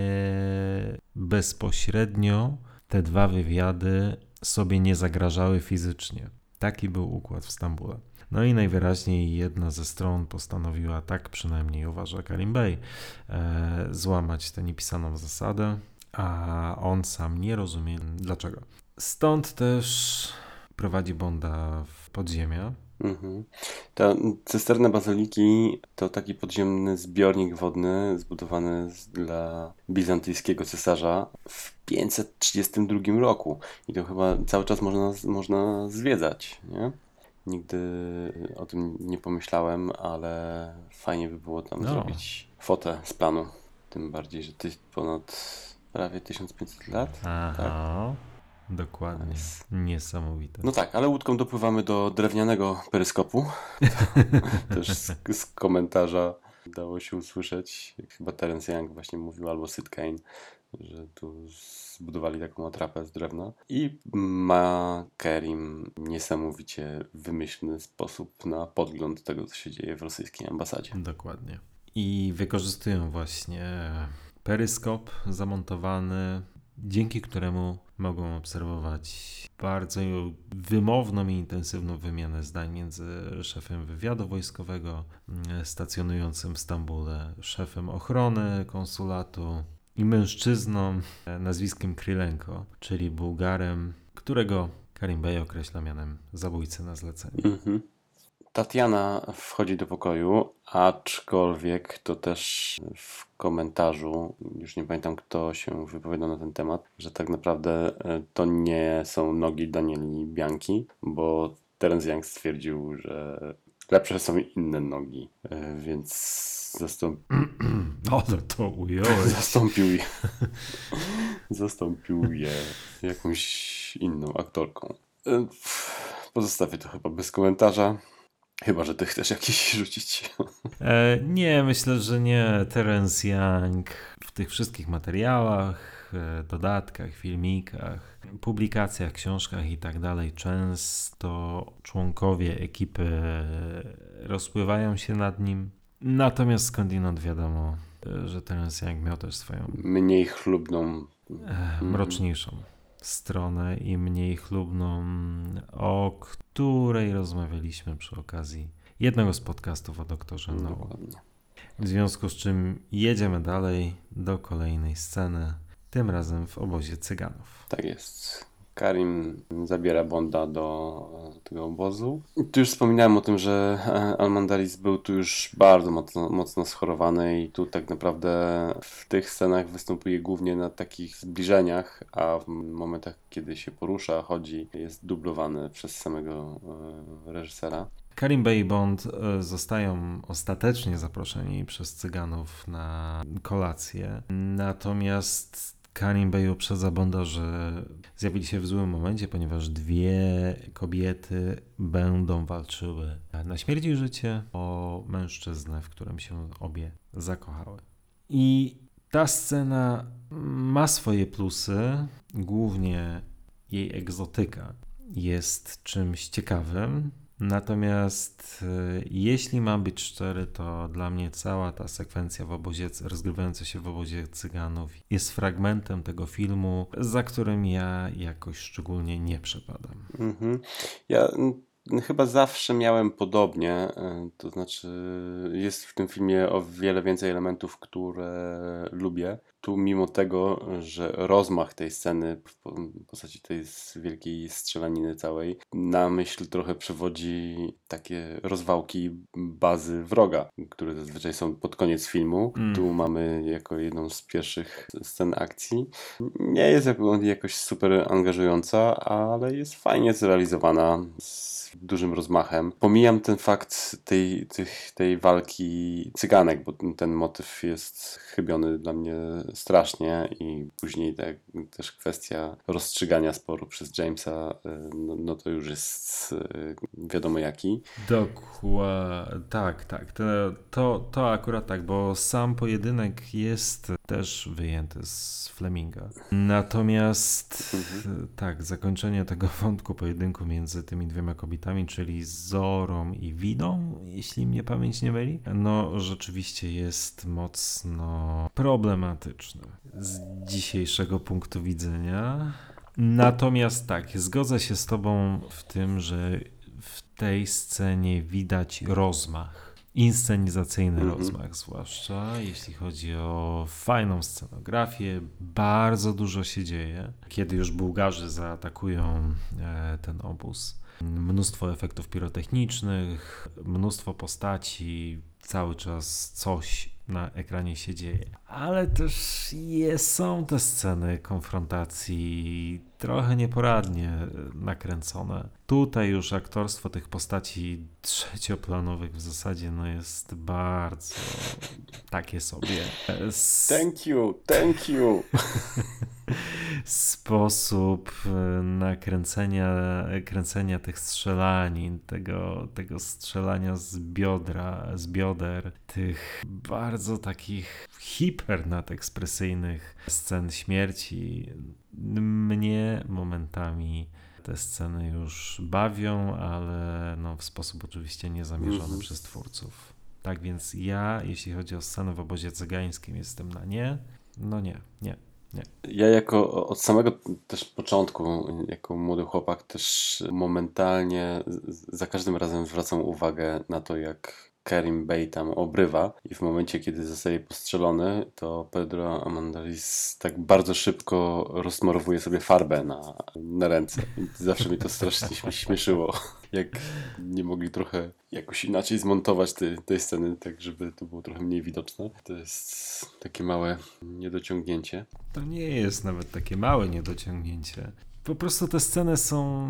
bezpośrednio te dwa wywiady sobie nie zagrażały fizycznie. Taki był układ w Stambule. No i najwyraźniej jedna ze stron postanowiła, tak przynajmniej uważa Karim Bey, e, złamać tę niepisaną zasadę, a on sam nie rozumie dlaczego. Stąd też prowadzi Bonda w podziemia. Mhm. Ta cysterna bazyliki to taki podziemny zbiornik wodny zbudowany dla bizantyjskiego cesarza w 532 roku. I to chyba cały czas można, można zwiedzać, nie? Nigdy o tym nie pomyślałem, ale fajnie by było tam No. zrobić fotę z planu. Tym bardziej, że ty ponad prawie 1500 lat. Aha, dokładnie. Nice. Niesamowite. No tak, ale łódką dopływamy do drewnianego peryskopu. Też z, z komentarza dało się usłyszeć, jak chyba Terence Young właśnie mówił, albo Sid Kane, że tu zbudowali taką atrapę z drewna. I ma Kerim niesamowicie wymyślny sposób na podgląd tego, co się dzieje w rosyjskiej ambasadzie. Dokładnie. I wykorzystują właśnie peryskop zamontowany, dzięki któremu mogą obserwować bardzo wymowną i intensywną wymianę zdań między szefem wywiadu wojskowego stacjonującym w Stambule, szefem ochrony konsulatu i mężczyzną e, nazwiskiem Krylenko, czyli Bułgarem, którego Karim Bey określa mianem zabójcy na zlecenie. Mhm. Tatiana wchodzi do pokoju, aczkolwiek to też w komentarzu, już nie pamiętam kto się wypowiadał na ten temat, że tak naprawdę e, to nie są nogi Danieli Bianki, bo Terence Young stwierdził, że lepsze są inne nogi, e, więc zastąp... Ale to ująłeś. zastąpił je zastąpił je jakąś inną aktorką. E, Pozostawię to chyba bez komentarza. Chyba, że ty chcesz jakiś rzucić. E, nie, myślę, że nie. Terence Young w tych wszystkich materiałach, e, dodatkach, filmikach, publikacjach, książkach i tak dalej, często członkowie ekipy rozpływają się nad nim. Natomiast skądinąd wiadomo, e, że Terence Young miał też swoją Mniej chlubną. e, mroczniejszą stronę i mniej chlubną, o której rozmawialiśmy przy okazji jednego z podcastów o doktorze No. Dokładnie. W związku z czym jedziemy dalej do kolejnej sceny, tym razem w obozie cyganów. Tak jest. Karim zabiera Bonda do e, tego obozu. Tu już wspominałem o tym, że e, Almandaris był tu już bardzo mocno, mocno schorowany i tu tak naprawdę w tych scenach występuje głównie na takich zbliżeniach, a w momentach, kiedy się porusza, chodzi, jest dublowany przez samego e, reżysera. Karim Bey i Bond zostają ostatecznie zaproszeni przez cyganów na kolację, natomiast Karim Bey uprzedza Bonda, że zjawili się w złym momencie, ponieważ dwie kobiety będą walczyły na śmierć i życie o mężczyznę, w którym się obie zakochały. I ta scena ma swoje plusy, głównie jej egzotyka jest czymś ciekawym. Natomiast e, jeśli mam być szczery, to dla mnie cała ta sekwencja w obozie, rozgrywająca się w obozie cyganów jest fragmentem tego filmu, za którym ja jakoś szczególnie nie przepadam. Mhm. Ja chyba zawsze miałem podobnie, y, to znaczy jest w tym filmie o wiele więcej elementów, które lubię. Tu mimo tego, że rozmach tej sceny w postaci tej wielkiej strzelaniny całej, na myśl trochę przewodzi takie rozwałki bazy wroga, które zazwyczaj są pod koniec filmu. Mm. Tu mamy jako jedną z pierwszych scen akcji. Nie jest jakoś super angażująca, ale jest fajnie zrealizowana. Z dużym rozmachem. Pomijam ten fakt tej, tych, tej walki cyganek, bo ten motyw jest chybiony dla mnie strasznie i później też kwestia rozstrzygania sporu przez Jamesa, y, no, no to już jest y, wiadomo jaki. Dokładnie, tak, tak. To, to, to akurat tak, bo sam pojedynek jest też wyjęty z Fleminga. Natomiast mhm. tak, zakończenie tego wątku pojedynku między tymi dwiema kobietami, czyli Zorą i Widą, jeśli mnie pamięć nie myli, no rzeczywiście jest mocno problematyczny z dzisiejszego punktu widzenia. Natomiast tak, zgodzę się z Tobą w tym, że w tej scenie widać rozmach inscenizacyjny mm -hmm. rozmach, zwłaszcza jeśli chodzi o fajną scenografię. Bardzo dużo się dzieje. Kiedy już Bułgarzy zaatakują e, ten obóz, mnóstwo efektów pirotechnicznych, mnóstwo postaci, cały czas coś na ekranie się dzieje. Ale też jest, są te sceny konfrontacji trochę nieporadnie nakręcone. Tutaj już aktorstwo tych postaci trzecioplanowych w zasadzie no jest bardzo takie sobie. Thank you, thank you. sposób e, nakręcenia kręcenia tych strzelanin, tego, tego strzelania z biodra, z bioder, tych bardzo takich hiper nadekspresyjnych scen śmierci mnie momentami te sceny już bawią, ale no, w sposób oczywiście niezamierzony mm -hmm. przez twórców. Tak więc ja, jeśli chodzi o scenę w obozie cygańskim, jestem na nie. No nie, nie. Nie. Ja jako od samego też początku, jako młody chłopak, też momentalnie za każdym razem zwracam uwagę na to, jak Karim Bey tam obrywa i w momencie, kiedy zostaje postrzelony, to Pedro Amandalis tak bardzo szybko rozsmarowuje sobie farbę na, na ręce. I zawsze mi to strasznie śmieszyło, jak nie mogli trochę jakoś inaczej zmontować te, tej sceny, tak żeby to było trochę mniej widoczne. To jest takie małe niedociągnięcie. To nie jest nawet takie małe niedociągnięcie. Po prostu te sceny są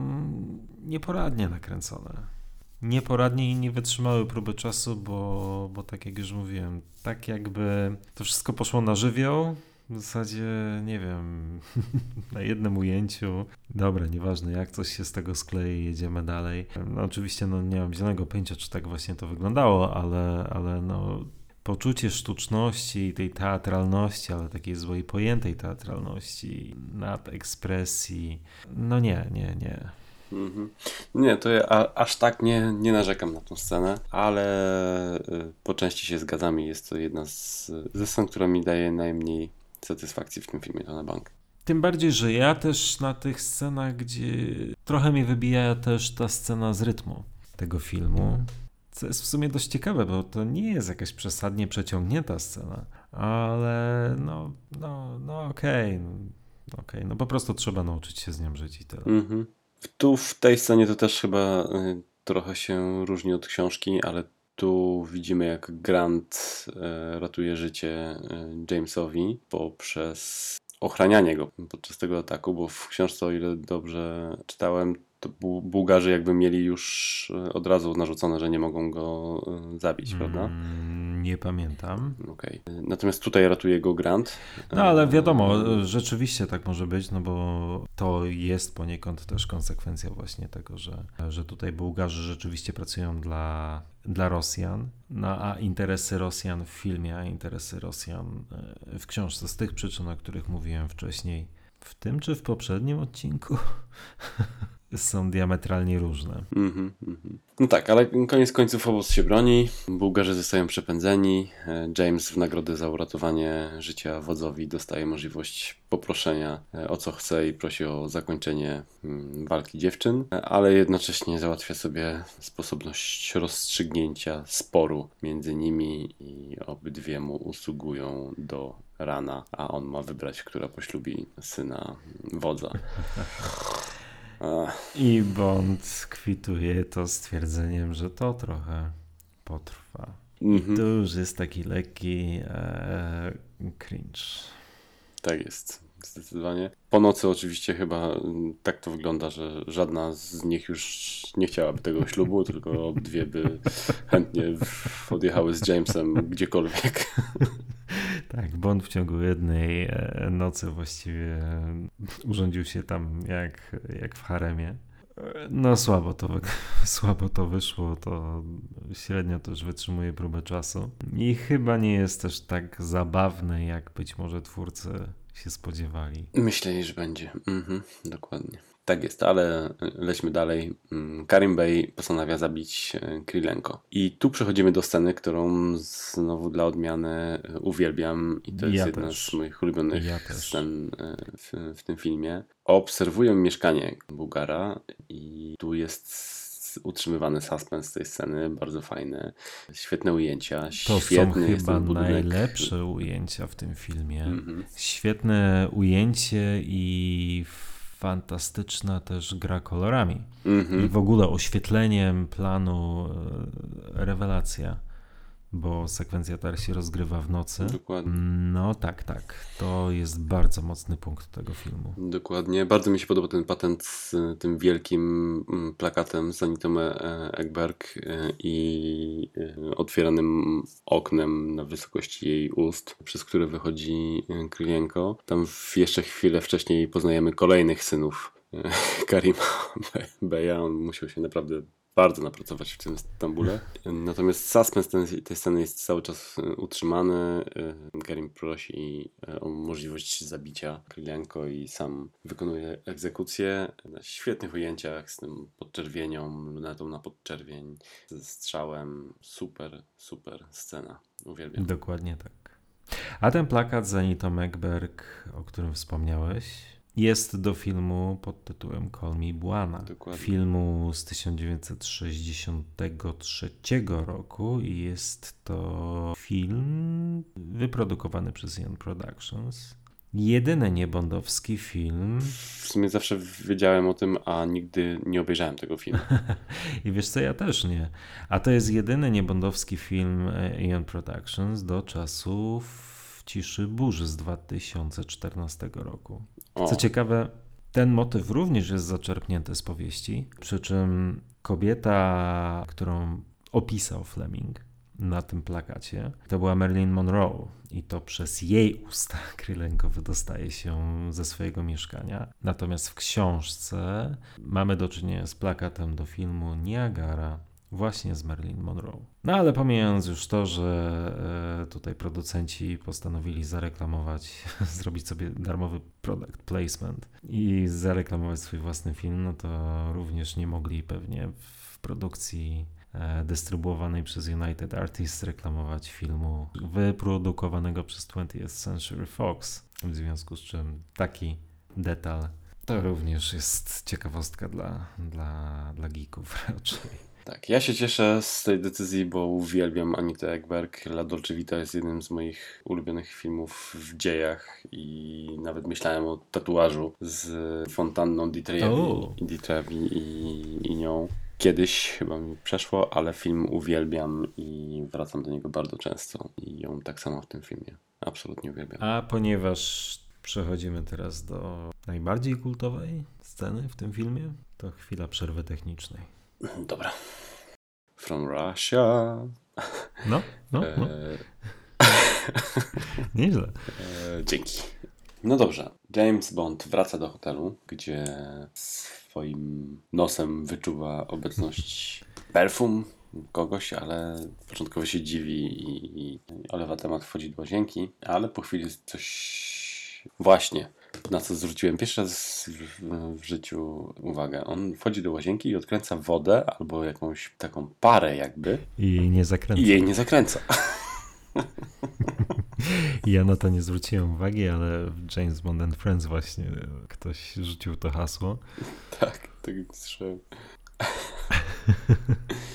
nieporadnie nakręcone nieporadnie i nie wytrzymały próby czasu, bo, bo tak jak już mówiłem, tak jakby to wszystko poszło na żywioł. W zasadzie, nie wiem, na jednym ujęciu. Dobra, nieważne jak coś się z tego sklei, jedziemy dalej. No, oczywiście no, nie mam zielonego pojęcia, czy tak właśnie to wyglądało, ale, ale no, poczucie sztuczności, tej teatralności, ale takiej złej pojętej teatralności, nadekspresji, no nie, nie, nie. Mhm. Nie, to ja a, aż tak nie, nie narzekam na tą scenę, ale y, po części się zgadzam i jest to jedna z, ze scen, która mi daje najmniej satysfakcji w tym filmie, to na bank. Tym bardziej, że ja też na tych scenach, gdzie trochę mnie wybija też ta scena z rytmu tego filmu, co jest w sumie dość ciekawe, bo to nie jest jakaś przesadnie przeciągnięta scena, ale no, no, no okej, okay. okej, okay. no po prostu trzeba nauczyć się z nią żyć i tyle. Mhm. Tu w tej scenie to też chyba y, trochę się różni od książki, ale tu widzimy jak Grant y, ratuje życie y, Jamesowi poprzez ochranianie go podczas tego ataku, bo w książce, o ile dobrze czytałem, to Bułgarzy jakby mieli już od razu narzucone, że nie mogą go zabić, prawda? Mm, nie pamiętam. Okay. Natomiast tutaj ratuje go Grant. No ale wiadomo, rzeczywiście tak może być, no bo to jest poniekąd też konsekwencja właśnie tego, że, że tutaj Bułgarzy rzeczywiście pracują dla, dla Rosjan, no a interesy Rosjan w filmie, a interesy Rosjan e, w książce z tych przyczyn, o których mówiłem wcześniej, w tym czy w poprzednim odcinku? są diametralnie różne. Mhm, mhm. No tak, ale koniec końców obóz się broni, Bułgarzy zostają przepędzeni, e, James w nagrodę za uratowanie życia wodzowi dostaje możliwość poproszenia e, o co chce i prosi o zakończenie mm, walki dziewczyn, e, ale jednocześnie załatwia sobie sposobność rozstrzygnięcia sporu między nimi i obydwie mu usługują do rana, a on ma wybrać, która poślubi syna wodza. I Bond kwituje to stwierdzeniem, że to trochę potrwa. Mhm. To już jest taki lekki e, cringe. Tak jest, zdecydowanie. Po nocy oczywiście chyba mm, tak to wygląda, że żadna z nich już nie chciałaby tego ślubu, tylko obydwie by chętnie odjechały z Jamesem gdziekolwiek. Tak, Bond w ciągu jednej e, nocy właściwie urządził się tam jak, jak w haremie. No słabo to, słabo to wyszło, to średnio też wytrzymuje próbę czasu. I chyba nie jest też tak zabawny, jak być może twórcy się spodziewali. Myśleli, że będzie. Mhm, dokładnie. Tak jest, ale lećmy dalej. Mm, Karim Bey postanawia zabić e, Krylenko. I tu przechodzimy do sceny, którą znowu dla odmiany e, uwielbiam i to jest Ja jedna też. z moich ulubionych Ja scen e, w, w tym filmie. Obserwuję mieszkanie Bułgara i tu jest utrzymywany suspens tej sceny, bardzo fajny. Świetne ujęcia, To świetny są jest chyba najlepsze ujęcia w tym filmie. Mhm. Świetne ujęcie i fantastyczna też gra kolorami. I Mhm. w ogóle oświetleniem planu e, rewelacja, bo sekwencja ta się rozgrywa w nocy. Dokładnie. No tak, tak. To jest bardzo mocny punkt tego filmu. Dokładnie. Bardzo mi się podoba ten patent z tym wielkim mm, plakatem z Anitą e, Ekberg y, i y, otwieranym oknem na wysokości jej ust, przez które wychodzi Krylienko. Tam jeszcze chwilę wcześniej poznajemy kolejnych synów Karima Be- Beja. On musiał się naprawdę bardzo napracować w tym Stambule. Natomiast suspens ten, tej sceny jest cały czas y, utrzymany. Karim prosi y, o możliwość zabicia Krylianko i sam wykonuje egzekucję na świetnych ujęciach z tym podczerwienią, lunetą na podczerwień, ze strzałem. Super, super scena. Uwielbiam. Dokładnie tak. A ten plakat z Anitą Ekberg, o którym wspomniałeś, jest do filmu pod tytułem Call Me Buana. Dokładnie. Filmu z 1963 roku i jest to film wyprodukowany przez Ian Productions. Jedyny niebondowski film W sumie zawsze wiedziałem o tym, a nigdy nie obejrzałem tego filmu. I wiesz co, ja też nie. A to jest jedyny niebondowski film e, Ian Productions do czasów Ciszy Burzy z 2014 roku. O, Co ciekawe, ten motyw również jest zaczerpnięty z powieści, przy czym kobieta, którą opisał Fleming na tym plakacie, to była Marilyn Monroe i to przez jej usta Krylenko wydostaje się ze swojego mieszkania. Natomiast w książce mamy do czynienia z plakatem do filmu Niagara właśnie z Marilyn Monroe. No ale pomijając już to, że e, tutaj producenci postanowili zareklamować, zrobić sobie darmowy product placement i zareklamować swój własny film, no to również nie mogli pewnie w produkcji e, dystrybuowanej przez United Artists reklamować filmu wyprodukowanego przez 20th Century Fox. W związku z czym taki detal to również jest ciekawostka dla, dla, dla geeków raczej. Tak, ja się cieszę z tej decyzji, bo uwielbiam Anitę Ekberg. La Dolce Vita jest jednym z moich ulubionych filmów w dziejach i nawet myślałem o tatuażu z fontanną Di Trevi. Di Trevi i, i nią. Kiedyś chyba mi przeszło, ale film uwielbiam i wracam do niego bardzo często i ją tak samo w tym filmie. Absolutnie uwielbiam. A ponieważ przechodzimy teraz do najbardziej kultowej sceny w tym filmie, to chwila przerwy technicznej. Dobra. From Russia. No, no, no. E, nieźle. E, dzięki. No dobrze. James Bond wraca do hotelu, gdzie swoim nosem wyczuwa obecność perfum kogoś, ale początkowo się dziwi i, i olewa temat, wchodzi do łazienki, ale po chwili coś... Właśnie. Na co zwróciłem pierwszy raz w, życiu uwagę. On wchodzi do łazienki i odkręca wodę albo jakąś taką parę jakby I jej nie zakręca. i jej nie zakręca. Ja na to nie zwróciłem uwagi, ale w James Bond and Friends właśnie ktoś rzucił to hasło. Tak, tak jak słyszałem.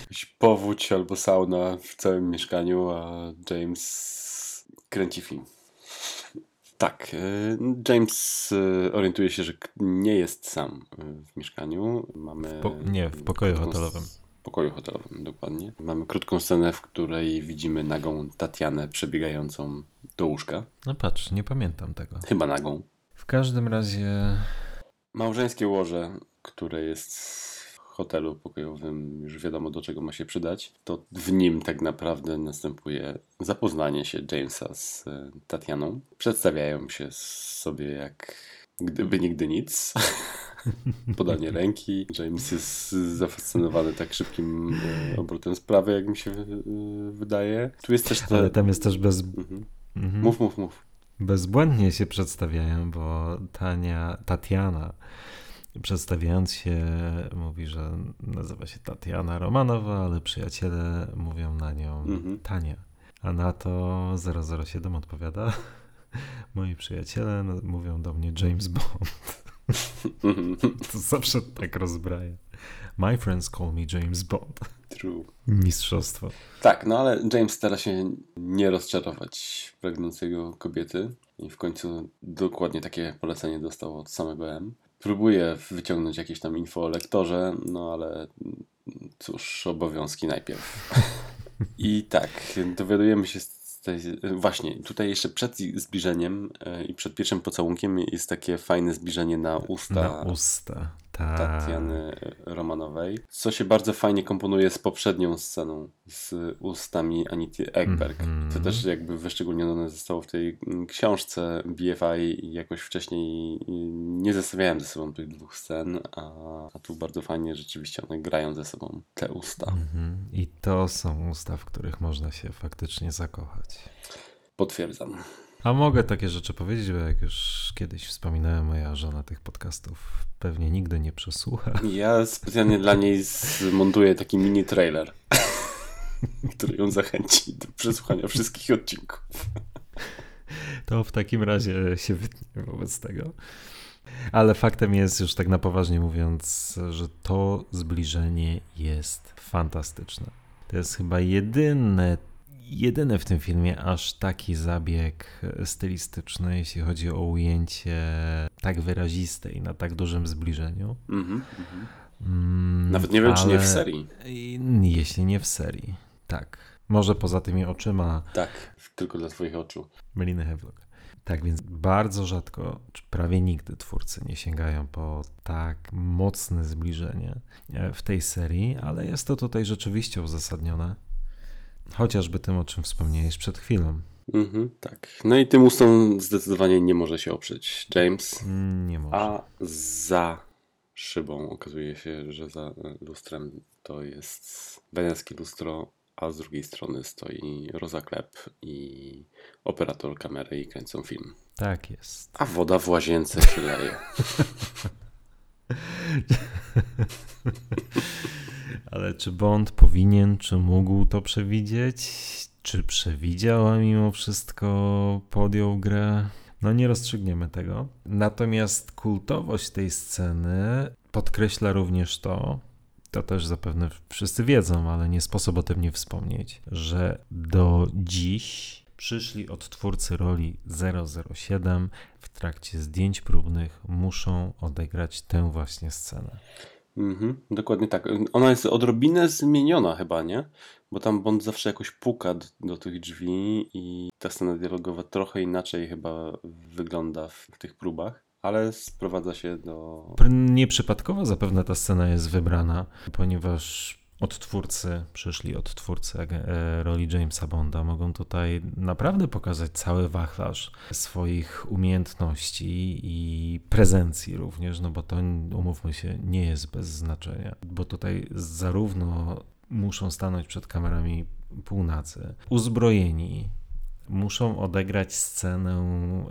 Jakiś powódź albo sauna w całym mieszkaniu, a James kręci film. Tak, y, James y, orientuje się, że nie jest sam y, w mieszkaniu. Mamy. Po, nie, w pokoju hotelowym. W pokoju hotelowym, dokładnie. Mamy krótką scenę, w której widzimy nagą Tatianę przebiegającą do łóżka. No patrz, nie pamiętam tego. Chyba nagą. W każdym razie Małżeńskie łoże, które jest w hotelu pokojowym, już wiadomo do czego ma się przydać, to w nim tak naprawdę następuje zapoznanie się Jamesa z e, Tatianą. Przedstawiają się sobie jak gdyby nigdy nic. Podanie ręki. James jest zafascynowany tak szybkim e, obrotem sprawy, jak mi się e, wydaje. Tu jest też to. Ale tam jest też bez, Mhm. mhm. Mów, mów, mów. bezbłędnie się przedstawiają, bo Tania, Tatiana przedstawiając się mówi, że nazywa się Tatiana Romanowa, ale przyjaciele mówią na nią Mhm. Tania. A na to 007 odpowiada moi przyjaciele mówią do mnie James Bond. To zawsze tak rozbraja. My friends call me James Bond. True. Mistrzostwo. Tak, no ale James stara się nie rozczarować pragnącego kobiety i w końcu dokładnie takie polecenie dostał od samego M. Próbuje wyciągnąć jakieś tam info o lektorze, no ale cóż, obowiązki najpierw. I tak, dowiadujemy się z tej, właśnie, tutaj jeszcze przed zbliżeniem e, i przed pierwszym pocałunkiem jest takie fajne zbliżenie na usta. Na usta. Tak. Tatiany Romanowej, co się bardzo fajnie komponuje z poprzednią sceną, z ustami Anity Ekberg. Mhm. To też jakby wyszczególnione zostało w tej mm, książce BFI jakoś wcześniej nie zestawiałem ze sobą tych dwóch scen, a, a tu bardzo fajnie rzeczywiście one grają ze sobą, te usta. Mhm. I to są usta, w których można się faktycznie zakochać. Potwierdzam. A mogę takie rzeczy powiedzieć, bo jak już kiedyś wspominałem, moja żona tych podcastów pewnie nigdy nie przesłucha. Ja specjalnie dla niej zmontuję taki mini trailer, który ją zachęci do przesłuchania wszystkich odcinków. To w takim razie się wytnie wobec tego. Ale faktem jest, już tak na poważnie mówiąc, że to zbliżenie jest fantastyczne. To jest chyba jedyne, jedyny w tym filmie aż taki zabieg stylistyczny, jeśli chodzi o ujęcie tak wyraziste i na tak dużym zbliżeniu. Mhm, mhm. Mm, Nawet nie wiem, czy nie w serii. Jeśli nie w serii, tak. Może poza tymi oczyma Tak, tylko dla twoich oczu. Meliny Havelock. Tak więc bardzo rzadko, czy prawie nigdy twórcy nie sięgają po tak mocne zbliżenie e, w tej serii, ale jest to tutaj rzeczywiście uzasadnione. Chociażby tym, o czym wspomniałeś przed chwilą. Mhm, tak. No i tym ustom zdecydowanie nie może się oprzeć James. Nie może. A za szybą okazuje się, że za lustrem to jest weneckie lustro, a z drugiej strony stoi Rosa Klep i operator kamery i kręcą film. Tak jest. A woda w łazience się leje. Ale czy Bond powinien, czy mógł to przewidzieć? Czy przewidział, a mimo wszystko podjął grę? No nie rozstrzygniemy tego. Natomiast kultowość tej sceny podkreśla również to, to też zapewne wszyscy wiedzą, ale nie sposób o tym nie wspomnieć, że do dziś przyszli odtwórcy roli 007 w trakcie zdjęć próbnych muszą odegrać tę właśnie scenę. Mhm, dokładnie tak. Ona jest odrobinę zmieniona chyba, nie? Bo tam Bond zawsze jakoś puka do, do tych drzwi i ta scena dialogowa trochę inaczej chyba wygląda w, tych próbach, ale sprowadza się do... Nieprzypadkowo zapewne ta scena jest wybrana, ponieważ odtwórcy, przyszli odtwórcy e, roli Jamesa Bonda mogą tutaj naprawdę pokazać cały wachlarz swoich umiejętności i prezencji również, no bo to umówmy się, nie jest bez znaczenia, bo tutaj zarówno muszą stanąć przed kamerami półnacy, uzbrojeni muszą odegrać scenę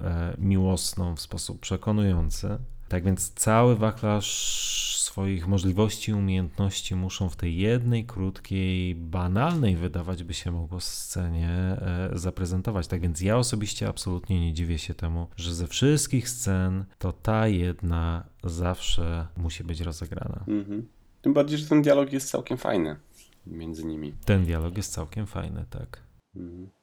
e, miłosną w sposób przekonujący. Tak więc cały wachlarz swoich możliwości i umiejętności muszą w tej jednej, krótkiej, banalnej, wydawać by się mogło scenie e, zaprezentować. Tak więc ja osobiście absolutnie nie dziwię się temu, że ze wszystkich scen to ta jedna zawsze musi być rozegrana. Mhm. Tym bardziej, że ten dialog jest całkiem fajny między nimi. Ten dialog jest całkiem fajny, tak. Mhm.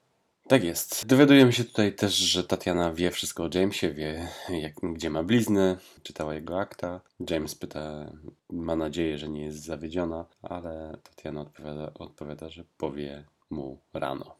Tak jest. Dowiadujemy się tutaj też, że Tatiana wie wszystko o Jamesie, wie jak, gdzie ma blizny, czytała jego akta. James pyta, ma nadzieję, że nie jest zawiedziona, ale Tatiana odpowiada, odpowiada że powie mu rano.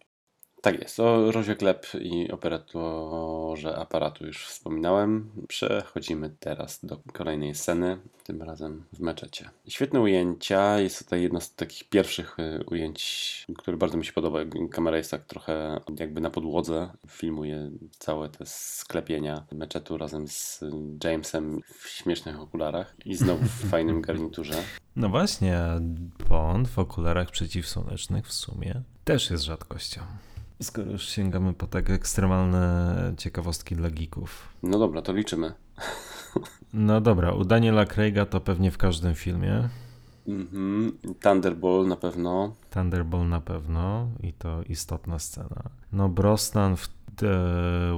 Tak jest. O Rozie Klep i operatorze aparatu już wspominałem. Przechodzimy teraz do kolejnej sceny, tym razem w meczecie. Świetne ujęcia. Jest tutaj jedno z takich pierwszych y, ujęć, które bardzo mi się podoba. Kamera jest tak trochę jakby na podłodze. Filmuje całe te sklepienia meczetu razem z Jamesem w śmiesznych okularach i znowu w fajnym garniturze. No właśnie, Bond w okularach przeciwsłonecznych w sumie też jest rzadkością. Skoro już sięgamy po tak ekstremalne ciekawostki dla geeków. No dobra, to liczymy. No dobra, u Daniela Craiga to pewnie w każdym filmie. Mhm. Thunderball na pewno. Thunderball na pewno i to istotna scena. No Brosnan w The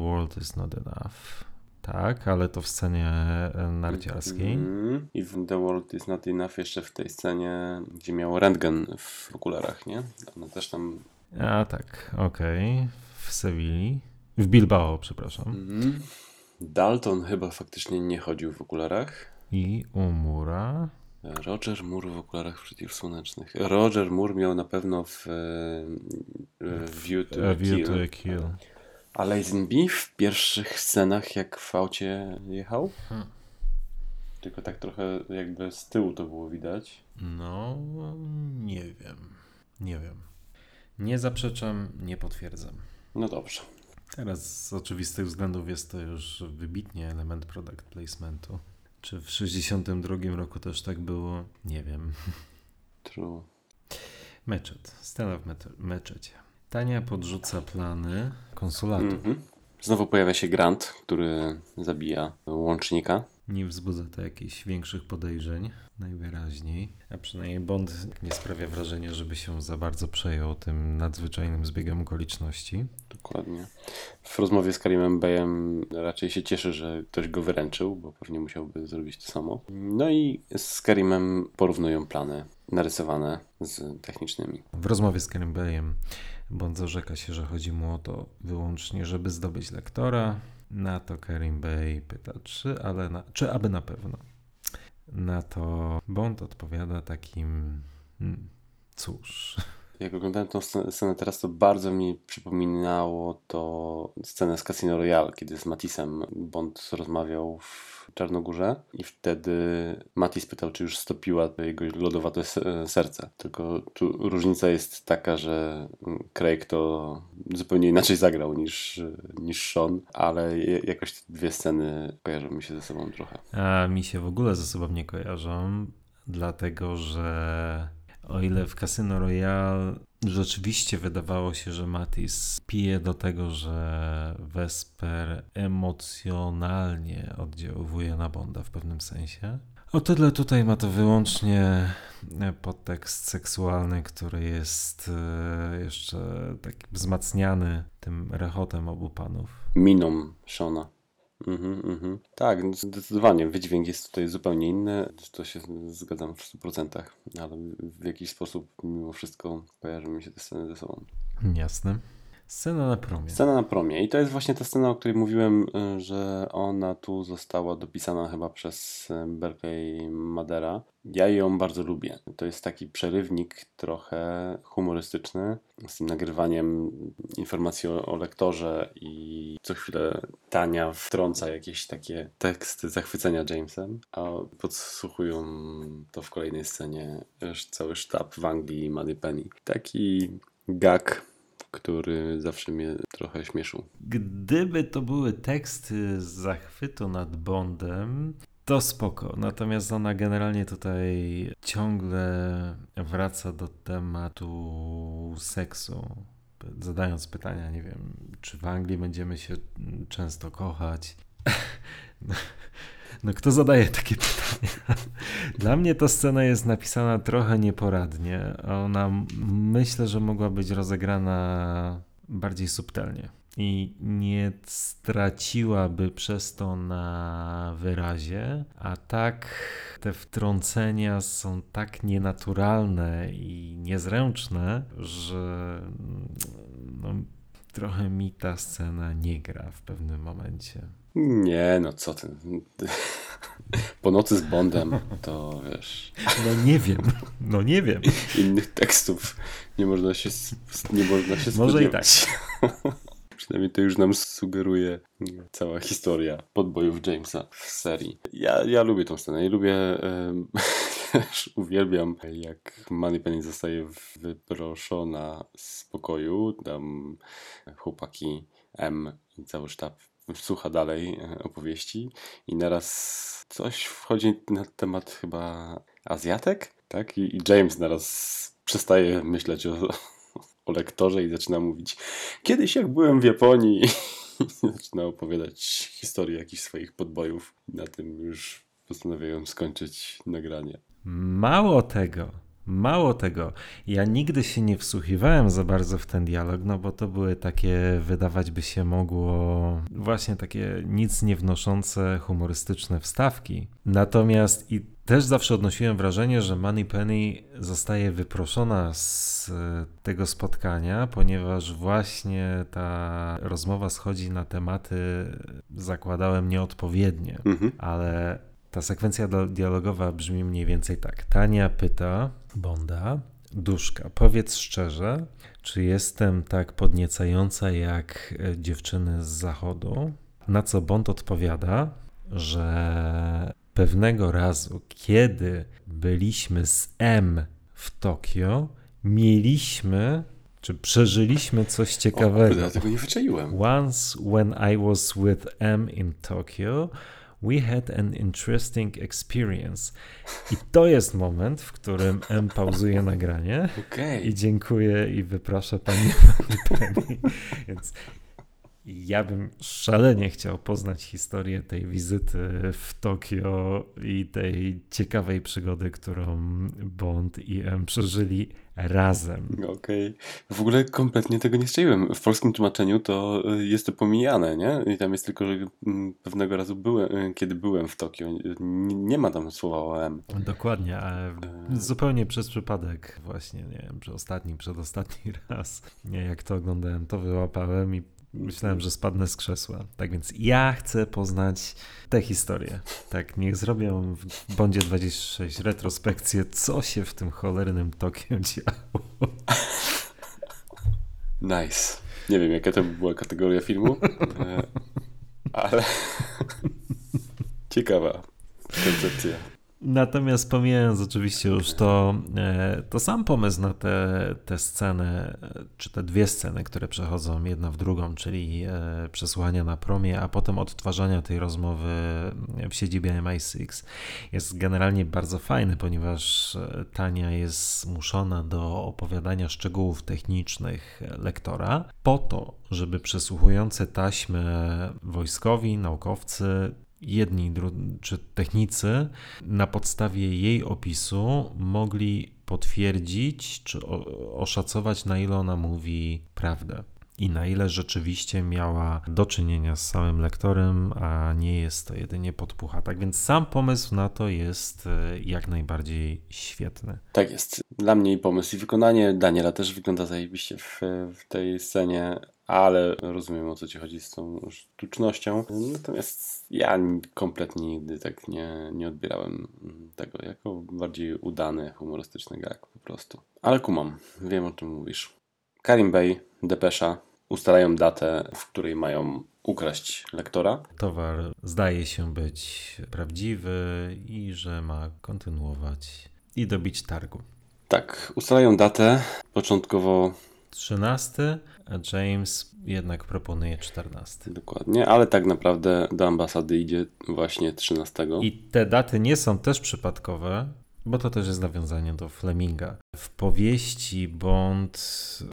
World is Not Enough. Tak, ale to w scenie e, narciarskiej. Mhm. I w The World is Not Enough jeszcze w tej scenie, gdzie miał rentgen w okularach, nie? Ona też tam... A tak, okej. W Sewilli. W Bilbao, przepraszam. Mhm. Dalton chyba faktycznie nie chodził w okularach. I Umura. Roger Moore w okularach przeciwsłonecznych. Roger Moore miał na pewno w, e, w View to A a View to a Kill. A Lazenby w pierwszych scenach jak w aucie jechał? Hmm. Tylko tak trochę jakby z tyłu to było widać. No, nie wiem. Nie wiem. Nie zaprzeczam, nie potwierdzam. No dobrze. Teraz z oczywistych względów jest to już wybitnie element product placementu. Czy w 62 roku też tak było? Nie wiem. True. Meczet. Scena w mecz- meczecie. Tania podrzuca plany konsulatu. Mhm. Znowu pojawia się Grant, który zabija łącznika. Nie wzbudza to jakichś większych podejrzeń, najwyraźniej. A przynajmniej Bond nie sprawia wrażenia, żeby się za bardzo przejął tym nadzwyczajnym zbiegiem okoliczności. Dokładnie. W rozmowie z Karimem Beyem raczej się cieszy, że ktoś go wyręczył, bo pewnie musiałby zrobić to samo. No i z Karimem porównują plany narysowane z technicznymi. W rozmowie z Karim Beyem Bond zarzeka się, że chodzi mu o to wyłącznie, żeby zdobyć lektora. Na to Karim Bey pyta, czy, ale na, czy aby na pewno. Na to Bond odpowiada takim, hmm, cóż, Jak oglądałem scenę scenę teraz, to bardzo mi przypominało to scenę z Casino Royale, kiedy z Matisem Bond rozmawiał w Czarnogórze i wtedy Matis pytał, czy już stopiła to jego lodowate se- serce. Tylko tu różnica jest taka, że Craig to zupełnie inaczej zagrał niż, niż Sean, ale jakoś te dwie sceny kojarzą mi się ze sobą trochę. A mi się w ogóle ze sobą nie kojarzą, dlatego że o ile w Casino Royale rzeczywiście wydawało się, że Matis pije do tego, że Vesper emocjonalnie oddziaływuje na Bonda w pewnym sensie. O tyle tutaj ma to wyłącznie podtekst seksualny, który jest e, jeszcze tak wzmacniany tym rechotem obu panów. miną Shona. Mhm, mhm. Tak, no zdecydowanie. Wydźwięk jest tutaj zupełnie inny. To się zgadzam w 100%, ale w jakiś sposób mimo wszystko kojarzą mi się te sceny ze sobą. Jasne. Scena na promie. Scena na promie. I to jest właśnie ta scena, o której mówiłem, y, że ona tu została dopisana chyba przez y, Berkeley Madera. Ja ją bardzo lubię. To jest taki przerywnik trochę humorystyczny z tym nagrywaniem informacji o, o lektorze i co chwilę Tania wtrąca jakieś takie teksty zachwycenia Jamesem, a podsłuchują to w kolejnej scenie cały sztab w Anglii i Moneypenny. Taki gag który zawsze mnie trochę śmieszył. Gdyby to były teksty z zachwytu nad Bondem, to spoko. Natomiast ona generalnie tutaj ciągle wraca do tematu seksu zadając pytania, nie wiem, czy w Anglii będziemy się często kochać. No, kto zadaje takie pytania? Dla mnie ta scena jest napisana trochę nieporadnie. Ona myślę, że mogła być rozegrana bardziej subtelnie i nie straciłaby przez to na wyrazie, a tak te wtrącenia są tak nienaturalne i niezręczne, że no, trochę mi ta scena nie gra w pewnym momencie. Nie, no co ty. Po nocy z Bondem to wiesz. No nie wiem, no nie wiem. Innych tekstów nie można się, nie można się Może i tak. Przynajmniej to już nam sugeruje cała historia podbojów Jamesa w serii. Ja, ja lubię tą scenę i lubię, też uwielbiam jak Moneypenny zostaje wyproszona z pokoju, tam chłopaki M i cały sztab słucha dalej e, opowieści i naraz coś wchodzi na temat chyba Azjatek, tak? I, James naraz przestaje myśleć o, o lektorze i zaczyna mówić kiedyś jak byłem w Japonii i zaczyna opowiadać historię jakichś swoich podbojów. Na tym już postanawiają skończyć nagranie. Mało tego, Mało tego, ja nigdy się nie wsłuchiwałem za bardzo w ten dialog, no bo to były takie, wydawać by się mogło, właśnie takie nic nie wnoszące humorystyczne wstawki. Natomiast i też zawsze odnosiłem wrażenie, że Money Penny zostaje wyproszona z tego spotkania, ponieważ właśnie ta rozmowa schodzi na tematy, zakładałem nieodpowiednie, mhm. ale ta sekwencja dialogowa brzmi mniej więcej tak. Tania pyta Bonda, Duszka, powiedz szczerze, czy jestem tak podniecająca jak e, dziewczyny z zachodu? Na co Bond odpowiada, że pewnego razu, kiedy byliśmy z M w Tokio, mieliśmy czy przeżyliśmy coś ciekawego. O, ja tego nie wyczaiłem. Once when I was with M in Tokyo, We had an interesting experience. I to jest moment, w którym M pauzuje nagranie okay. i dziękuję i wyprasza pani Penny. Więc ja bym szalenie chciał poznać historię tej wizyty w Tokio i tej ciekawej przygody, którą Bond i M przeżyli razem. Okej. Okay. W ogóle kompletnie tego nie strzeliłem. W polskim tłumaczeniu to y, jest to pomijane, nie? I tam jest tylko, że mm, pewnego razu byłem, y, kiedy byłem w Tokio, nie ma tam słowa o M. Dokładnie, a e. zupełnie przez przypadek właśnie, nie wiem, czy ostatni, przedostatni raz, nie, jak to oglądałem, to wyłapałem i Myślałem, że spadnę z krzesła. Tak więc ja chcę poznać tę historię. Tak, niech zrobią w Bondzie 26 retrospekcję, co się w tym cholernym Tokio działo. Nice. Nie wiem, jaka to była kategoria filmu, e, ale ciekawa koncepcja. Natomiast pomijając oczywiście już to, e, to sam pomysł na te, te scenę, czy te dwie sceny, które przechodzą jedna w drugą, czyli e, przesłuchania na promie, a potem odtwarzania tej rozmowy w siedzibie MI6, jest generalnie bardzo fajny, ponieważ e, Tania jest zmuszona do opowiadania szczegółów technicznych lektora, po to, żeby przesłuchujące taśmy wojskowi, naukowcy jedni czy technicy na podstawie jej opisu mogli potwierdzić czy oszacować, na ile ona mówi prawdę i na ile rzeczywiście miała do czynienia z samym lektorem, a nie jest to jedynie podpucha. Tak więc sam pomysł na to jest e, jak najbardziej świetny. Tak jest. Dla mnie i pomysł i wykonanie Daniela też wygląda zajebiście w, w tej scenie, ale rozumiem o co ci chodzi z tą sztucznością. Natomiast ja kompletnie nigdy tak nie, nie odbierałem tego jako bardziej udany, humorystyczny gag po prostu. Ale kumam, wiem o czym mówisz. Karim Bey, Depesza ustalają datę, w której mają ukraść lektora. Towar zdaje się być prawdziwy i że ma kontynuować i dobić targu. Tak, ustalają datę. Początkowo 13, a James jednak proponuje 14. Dokładnie, ale tak naprawdę do ambasady idzie właśnie 13. I te daty nie są też przypadkowe, bo to też jest nawiązanie do Fleminga. W powieści Bond,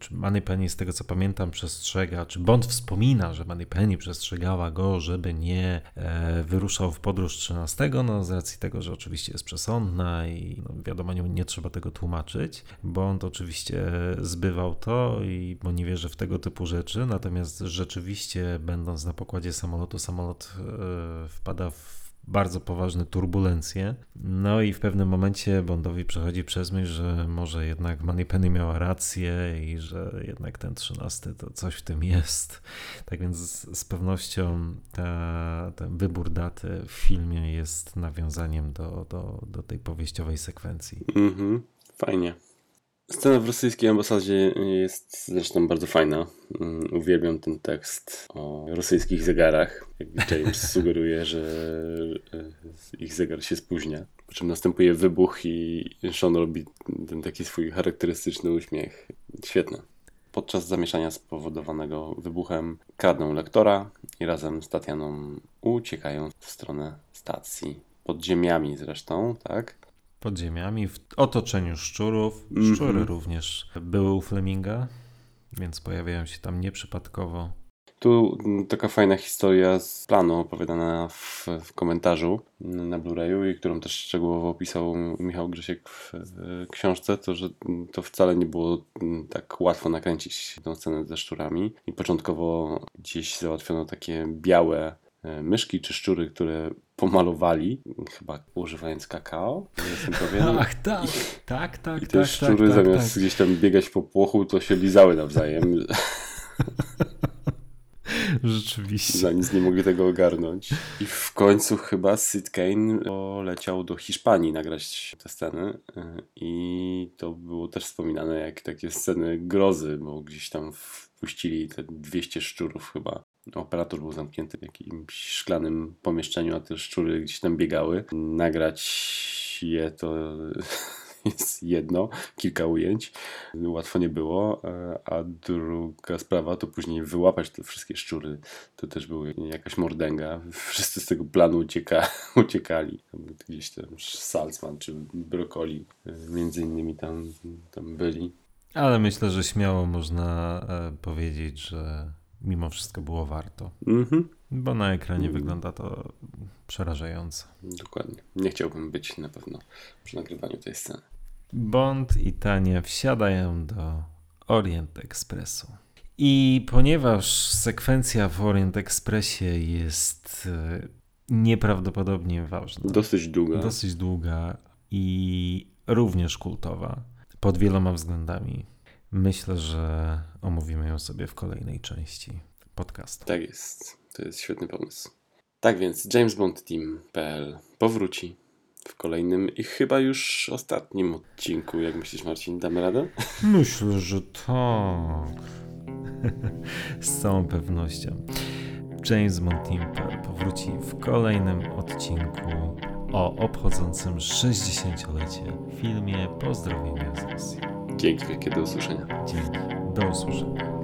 czy Moneypenny z tego co pamiętam przestrzega, czy Bond wspomina, że Moneypenny przestrzegała go, żeby nie e, wyruszał w podróż 13, no z racji tego, że oczywiście jest przesądna i no, wiadomo, nie, nie trzeba tego tłumaczyć. Bond oczywiście zbywał to, i, bo nie wierzy w tego typu rzeczy, natomiast rzeczywiście będąc na pokładzie samolotu, samolot e, wpada w bardzo poważne turbulencje. No i w pewnym momencie Bondowi przechodzi przez myśl, że może jednak Moneypenny miała rację i że jednak ten trzynasty to coś w tym jest. Tak więc z, pewnością ta, ten wybór daty w filmie jest nawiązaniem do, do, do tej powieściowej sekwencji. Mhm, fajnie. Scena w rosyjskiej ambasadzie jest zresztą bardzo fajna. Mm, Uwielbiam ten tekst o rosyjskich zegarach. James sugeruje, że e, ich zegar się spóźnia. Po czym następuje wybuch i Sean robi ten taki swój charakterystyczny uśmiech. Świetne. Podczas zamieszania spowodowanego wybuchem kradną lektora i razem z Tatianą uciekają w stronę stacji. Pod ziemiami zresztą, tak? Pod ziemiami, w otoczeniu szczurów. Szczury Mhm. również były u Fleminga, więc pojawiają się tam nieprzypadkowo. Tu mm, taka fajna historia z planu opowiadana w, w komentarzu mm, na Blu-rayu i którą też szczegółowo opisał Michał Grzesiek w e, książce, to że mm, to wcale nie było mm, tak łatwo nakręcić tą scenę ze szczurami i początkowo gdzieś załatwiono takie białe myszki czy szczury, które pomalowali, chyba używając kakao, nie jestem pewien. Ach, tak, tak, tak, I te tak, szczury tak, tak, zamiast tak. gdzieś tam biegać po płochu, to się lizały nawzajem. Rzeczywiście. Za nic nie mogli tego ogarnąć. I w końcu chyba Sid Kane poleciał do Hiszpanii nagrać te sceny. y, I to było też wspominane jak takie sceny grozy, bo gdzieś tam wpuścili te 200 szczurów chyba. Operator był zamknięty w jakimś szklanym pomieszczeniu, a te szczury gdzieś tam biegały. Nagrać je to jest jedno, kilka ujęć. Łatwo nie było, e, a druga sprawa to później wyłapać te wszystkie szczury. To też była jakaś mordęga. Wszyscy z tego planu ucieka, uciekali. Gdzieś tam Salzman czy Brokoli e, między innymi tam, tam byli. Ale myślę, że śmiało można e, powiedzieć, że mimo wszystko było warto. Mhm, Bo na ekranie wygląda to przerażająco. dokładnie. Nie chciałbym być na pewno przy nagrywaniu tej sceny. Bond i Tania wsiadają do Orient Expressu. I ponieważ sekwencja w Orient Expressie jest e, nieprawdopodobnie ważna, Dosyć długa. dosyć długa i również kultowa pod wieloma względami, myślę, że omówimy ją sobie w kolejnej części podcastu. Tak jest. To jest świetny pomysł. Tak więc JamesBondTeam.pl powróci w kolejnym i chyba już ostatnim odcinku. Jak myślisz, Marcin, damy radę? Myślę, że tak. Z całą pewnością. James Montimper powróci w kolejnym odcinku o obchodzącym 60-lecie filmie Pozdrowienia z Rosji. Dzięki wielkie, do usłyszenia. Dzięki. Do usłyszenia.